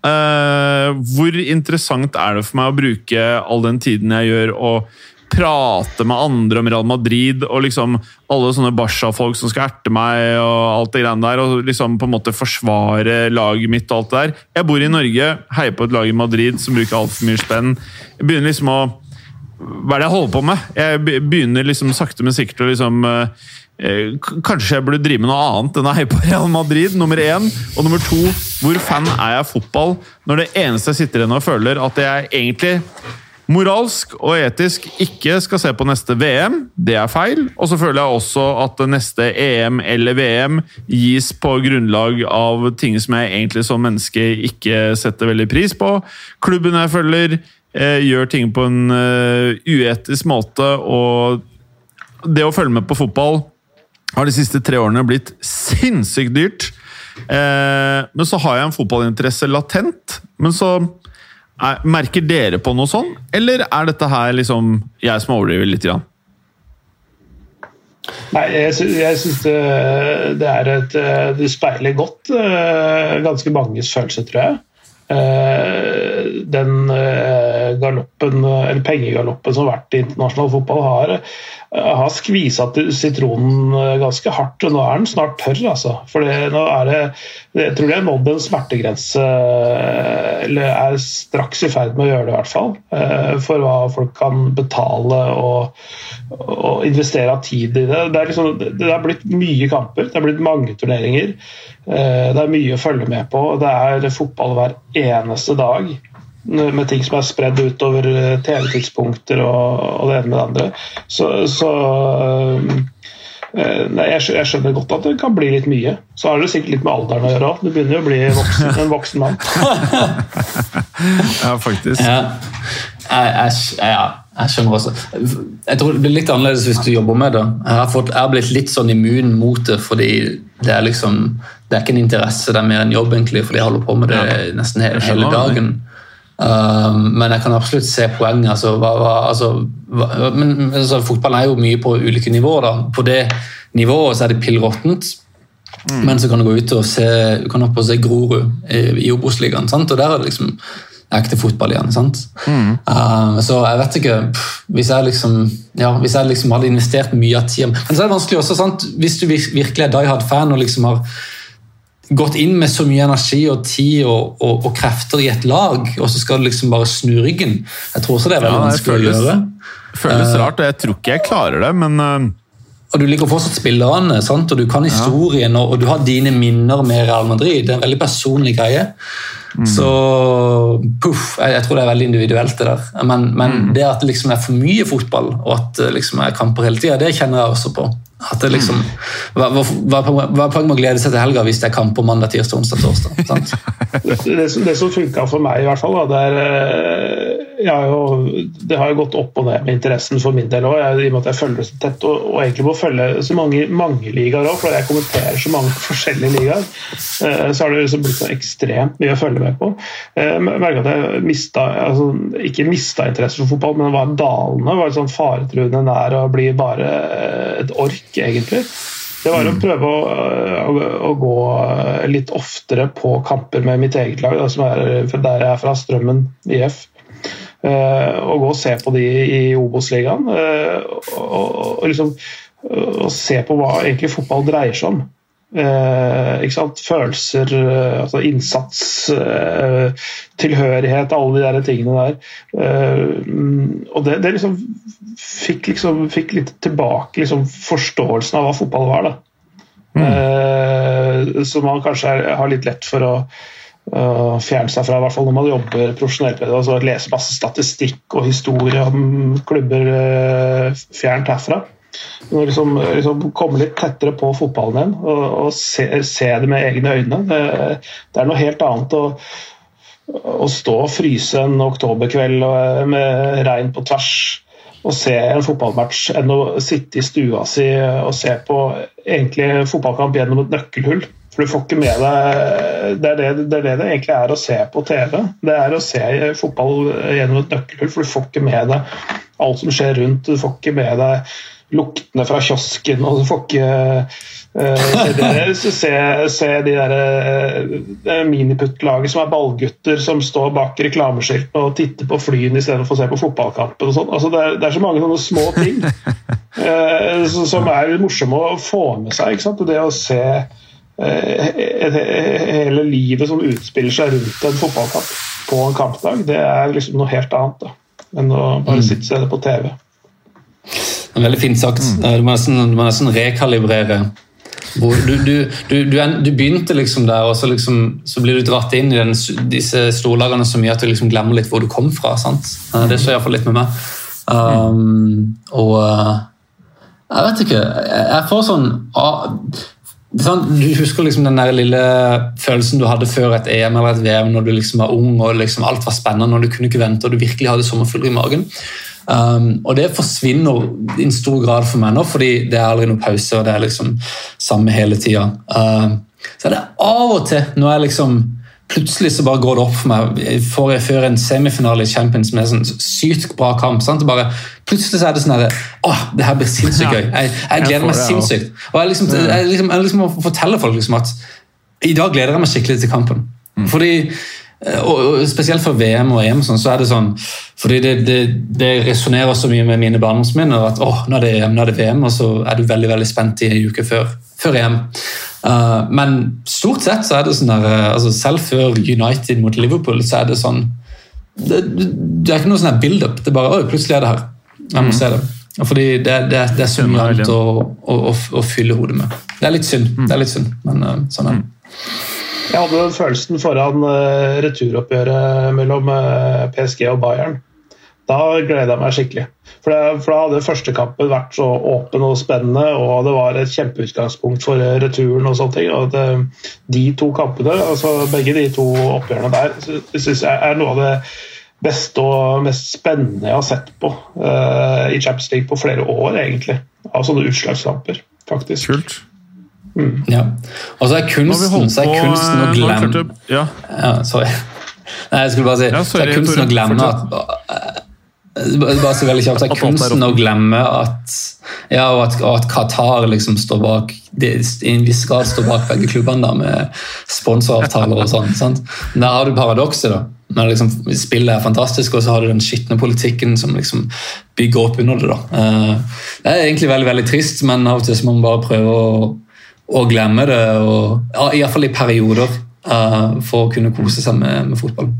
Eh, hvor interessant er det for meg å bruke all den tiden jeg gjør, og prate med andre om Real Madrid og liksom alle sånne Barca-folk som skal erte meg og alt det greiene der, og liksom på en måte forsvare laget mitt og alt det der. Jeg bor i Norge, heier på et lag i Madrid som bruker altfor mye spenn. Jeg begynner liksom å Hva er det jeg holder på med? Jeg begynner liksom sakte, men sikkert å liksom eh, Kanskje jeg burde drive med noe annet enn å heie på Real Madrid, nummer én. Og nummer to, hvor fan er jeg av fotball når det eneste jeg sitter igjen og føler at jeg egentlig moralsk og etisk ikke skal se på neste VM. Det er feil. Og så føler jeg også at neste EM eller VM gis på grunnlag av ting som jeg egentlig som menneske ikke setter veldig pris på. Klubben jeg følger, eh, gjør ting på en uh, uetisk måte, og det å følge med på fotball har de siste tre årene blitt sinnssykt dyrt. Eh, men så har jeg en fotballinteresse latent. Men så er, merker dere på noe sånn, eller er dette her liksom jeg som overdriver litt? Grann? Nei, jeg, sy jeg syns det, det, er et Det speiler godt uh, ganske manges følelser, tror jeg. Uh, den galoppen, eller pengegaloppen som har vært i internasjonal fotball, har har skvisa sitronen eh, ganske hardt, og nå er den snart tørr. Altså. For det, nå er det, jeg tror det har nådd en smertegrense, eh, eller er straks i ferd med å gjøre det, i hvert fall. Eh, for hva folk kan betale og, og investere av tid i det. Det er, liksom, det er blitt mye kamper, det er blitt mange turneringer. Det er mye å følge med på. Det er fotball hver eneste dag med ting som er spredd utover eh, TV-tidspunkter og, og, det ene med det andre. Så, så eh, nei, jeg, jeg, skjønner godt at det kan bli litt mye. Så har det sikkert litt med alderen å gjøre òg. Du begynner jo å bli voksen, en voksen mann. ja, faktisk. Ja. Jeg, jeg, ja, jeg, skjønner også. Jeg tror det blir litt annerledes hvis du jobber med det. Jeg har, fått, jeg har blitt litt sånn immun mot det, fordi det er liksom det er ikke en interesse, det er mer en jobb, egentlig, fordi jeg holder på med det nesten hele, hele dagen. Um, men jeg kan absolutt se poenget. Altså, hva, hva, altså, hva, men altså, Fotball er jo mye på ulike nivåer. Da. På det nivået så er det pill råttent. Mm. Men så kan du gå ut og se, du kan opp og se Grorud i, i Obos-ligaen. Og der er det liksom ekte fotball igjen. sant? Mm. Uh, så jeg vet ikke Hvis jeg liksom ja, hvis jeg liksom hadde investert mye av tida Men så er det vanskelig også, sant? hvis du virkelig er die hard-fan og liksom har gått inn med så mye energi og tid og, og, og, krefter i et lag, og så skal du liksom bare snu ryggen. Jeg tror også det er veldig ja, vanskelig føles, å gjøre. Det føles uh, rart, og jeg tror ikke jeg klarer det, men uh... Og Du liker fortsatt spillerne, sant? og du kan historien, ja. og, og, du har dine minner med Real Madrid. Det er en veldig personlig greie. Mm. Så puff, jeg, jeg, tror det er veldig individuelt, det der. Men, men mm. det at det liksom er for mye fotball, og at det liksom er kamper hele tida, det kjenner jeg også på. At det liksom, hva, hva, hva, hva er poenget med å glede seg til helga hvis det er kamp på mandag, tirsdag, onsdag, torsdag? det, det, det, som funka for meg, i hvert fall, da, det, er, har jo, det har jo gått opp og ned med interessen for min del òg, i og med at jeg følger det så tett. Og, og, egentlig må følge så mange, mange ligaer òg, for jeg kommenterer så mange forskjellige ligaer. Eh, så har det liksom blitt så ekstremt mye å følge med på. Eh, jeg merker at jeg mista, altså, ikke mista interesse for fotball, men det var dalende. Det var sånn faretruende nær å bli bare et ork egentlig. Det var å mm. prøve å, å, å, gå litt oftere på kamper med mitt eget lag, da, som er der jeg er fra, Strømmen IF. Uh, og gå og se på de i Obos-ligaen. Uh, og, og, liksom, og se på hva egentlig fotball dreier seg om. Eh, Følelser, eh, altså innsats, eh, tilhørighet, alle de der tingene der. Eh, og det, det liksom fikk, liksom fikk litt tilbake liksom, forståelsen av hva fotball var. Mm. Eh, man kanskje er, har litt lett for å uh, fjerne seg fra, i hvert fall når man jobber profesjonelt med det. altså Lese masse statistikk og historie om klubber uh, fjernt herfra. Liksom, liksom komme litt tettere på fotballen igjen og, og se, se, det med egne øyne. Det, det er noe helt annet å, å stå og fryse en oktoberkveld med regn på tvers og se en fotballmatch enn å sitte i stua si og se på egentlig fotballkamp gjennom et nøkkelhull. For du får ikke med deg det er det, det er det, det egentlig er å se på TV. Det er å se fotball gjennom et nøkkelhull, for du får ikke med deg alt som skjer rundt. Du får ikke med deg luktene fra kiosken, og du får ikke uh, se, se, de der uh, miniputtlaget som er ballgutter som står bak reklameskiltene og titter på flyene istedenfor å se på fotballkampen. og sånn. Altså, det, det, er så mange sånne små ting uh, som er morsomme å få med seg. ikke sant? Det å se hele livet som utspiller seg rundt en fotballkamp på en kampdag, det er liksom noe helt annet da, enn å bare mm. sitte og se det på TV. Er veldig fint sagt. Mm. Du, må nesten, du, må nesten, rekalibrere. Du, du, du, begynte liksom der, og så, liksom, så blir du dratt inn i den, disse storlagene så mye at du liksom glemmer litt hvor du kom fra. Sant? Det skjer iallfall litt med meg. Um, og uh, jeg vet ikke Jeg får sånn du husker liksom den der lille følelsen du hadde før et EM eller et VM når du liksom var ung og liksom alt var spennende og du kunne ikke vente og du virkelig hadde sommerfugler i magen. Um, og det forsvinner i en stor grad for meg nå, fordi det er aldri noen pause. og det er liksom samme hele tida. Um, så er det av og til når jeg liksom plutselig så bare går det opp for meg får jeg før en semifinale i Champions med en sånn sykt bra kamp. Sant? Bare, plutselig så er det sånn at Åh, det her blir sinnssykt gøy. Jeg, jeg gleder meg sinnssykt. Og jeg liksom, jeg liksom, jeg liksom må fortelle folk liksom at i dag gleder jeg meg skikkelig til kampen. Mm. Fordi og, Spesielt for VM og EM sånn, så er det sånn fordi det, det, det resonnerer så mye med mine barndomsminner at åh, nå er det EM, nå er det VM, og så er du veldig veldig spent i en uke før, før EM. Uh, eh, men stort sett så er det sånn der, uh, altså selv før United mot Liverpool, så er det sånn Det, det er ikke noe sånn build-up. Det er bare oi, plutselig er det her. Jeg må mm. se det. Fordi det, det, det er så mye annet å, å, å, å, fylle hodet med. Det er litt synd, mm. det er litt synd men uh, sånn er det. Jeg hadde den følelsen foran uh, returoppgjøret mellom uh, PSG og Bayern. Da gleda jeg meg skikkelig. For, det, for, da hadde første kampen vært så åpen og spennende, og det var et kjempeutgangspunkt for uh, returen og sånne ting. Og det, de to kampene, altså begge de to oppgjørene der, syns jeg er noe av det beste og mest spennende jeg har sett på uh, i Champions League på flere år, egentlig. Av sånne utslagskamper, faktisk. Kult. Mm. Ja. Og så er kunsten, så er kunsten å glemme ja. ja. Sorry. Nei, jeg skulle bare si ja, sorry, så er kunsten å glemme at bare så veldig kjapt, så er kunsten å glemme at ja, og at, og at Qatar liksom står bak det, i en viss grad står bak begge klubbene da, med sponsoravtaler og sånn. sant? Der har du paradokset. da, når liksom, Spillet er fantastisk, og så har du den skitne politikken som liksom bygger opp under det. da. Uh, det er egentlig veldig veldig trist, men av og til må man bare prøve å og glemme det. Og, ja, Iallfall i perioder, uh, for å kunne kose seg med, med fotball.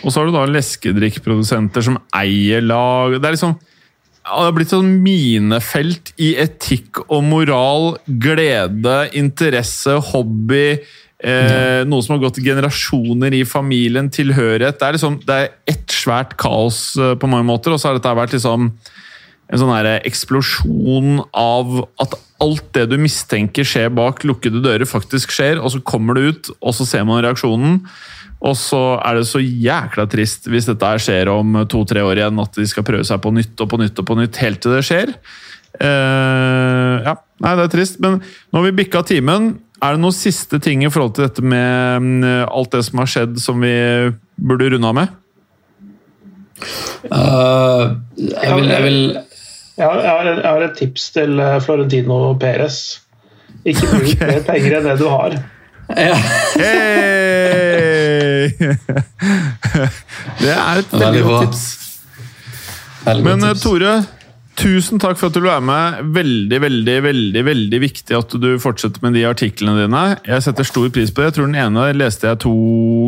Og så har du da leskedrikkprodusenter som eier lag. Det er liksom det har blitt sånn minefelt i etikk og moral, glede, interesse, hobby. Eh, noe som har gått generasjoner i familien, tilhørighet. Det er liksom, det er ett svært kaos eh, på mange måter, og så har dette vært liksom en sånn eksplosjon av at alt det du mistenker skjer bak lukkede dører, faktisk skjer, og så kommer det ut, og så ser man reaksjonen. Og så er det så jækla trist hvis dette skjer om to-tre år igjen, at de skal prøve seg på nytt og på nytt og på nytt helt til det skjer. Uh, ja, nei, det er trist. Men nå har vi bikka timen. Er det noen siste ting i forhold til dette med um, alt det som har skjedd, som vi burde runde av med? Uh, jeg vil, jeg vil jeg har, jeg, har, et tips til eh, Florentino Perez. Ikke bruk okay. mer penger enn det du har. Ja. Hey! det er et veldig godt tips. Veldig Men eh, tips. Tore, tusen takk for at du ble med. Veldig, veldig, veldig veldig viktig at du fortsetter med de artiklene dine. Jeg setter stor pris på det. Jeg tror den ene leste jeg to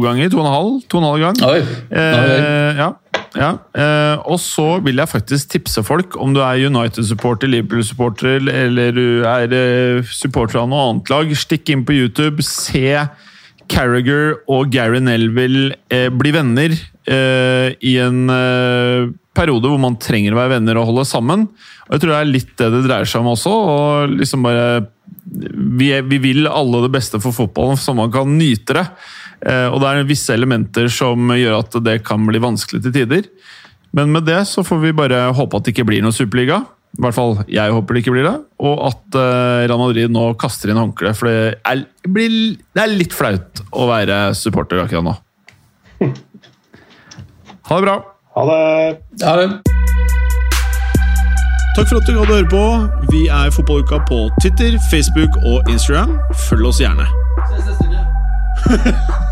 ganger. To og en halv, to og en halv gang. Oi. Eh, ja. Ja, eh, Og så vil jeg faktisk tipse folk, om du er United-supporter, Liverpool-supporter eller du er eh, supporter av noe annet lag, stikk inn på YouTube, se Carriager og Gary Nelville eh, bli venner i en periode hvor man trenger å være venner og holde sammen. Og Jeg tror det er litt det det dreier seg om også. og liksom bare vi, vi vil alle det beste for fotballen, så man kan nyte det. Eh, og det er visse elementer som gjør at det kan bli vanskelig til tider. Men med det så får vi bare håpe at det ikke blir noe superliga. I hvert fall jeg håper det ikke blir det. Og at uh, Real Madrid nå kaster inn håndkleet. For det er, blir, det er, litt flaut å være supporter akkurat nå. Ha det bra. Ha det. Ha det. Takk for at du hadde høre på. Vi er Fotballuka på Twitter, Facebook og Instagram. Følg oss gjerne.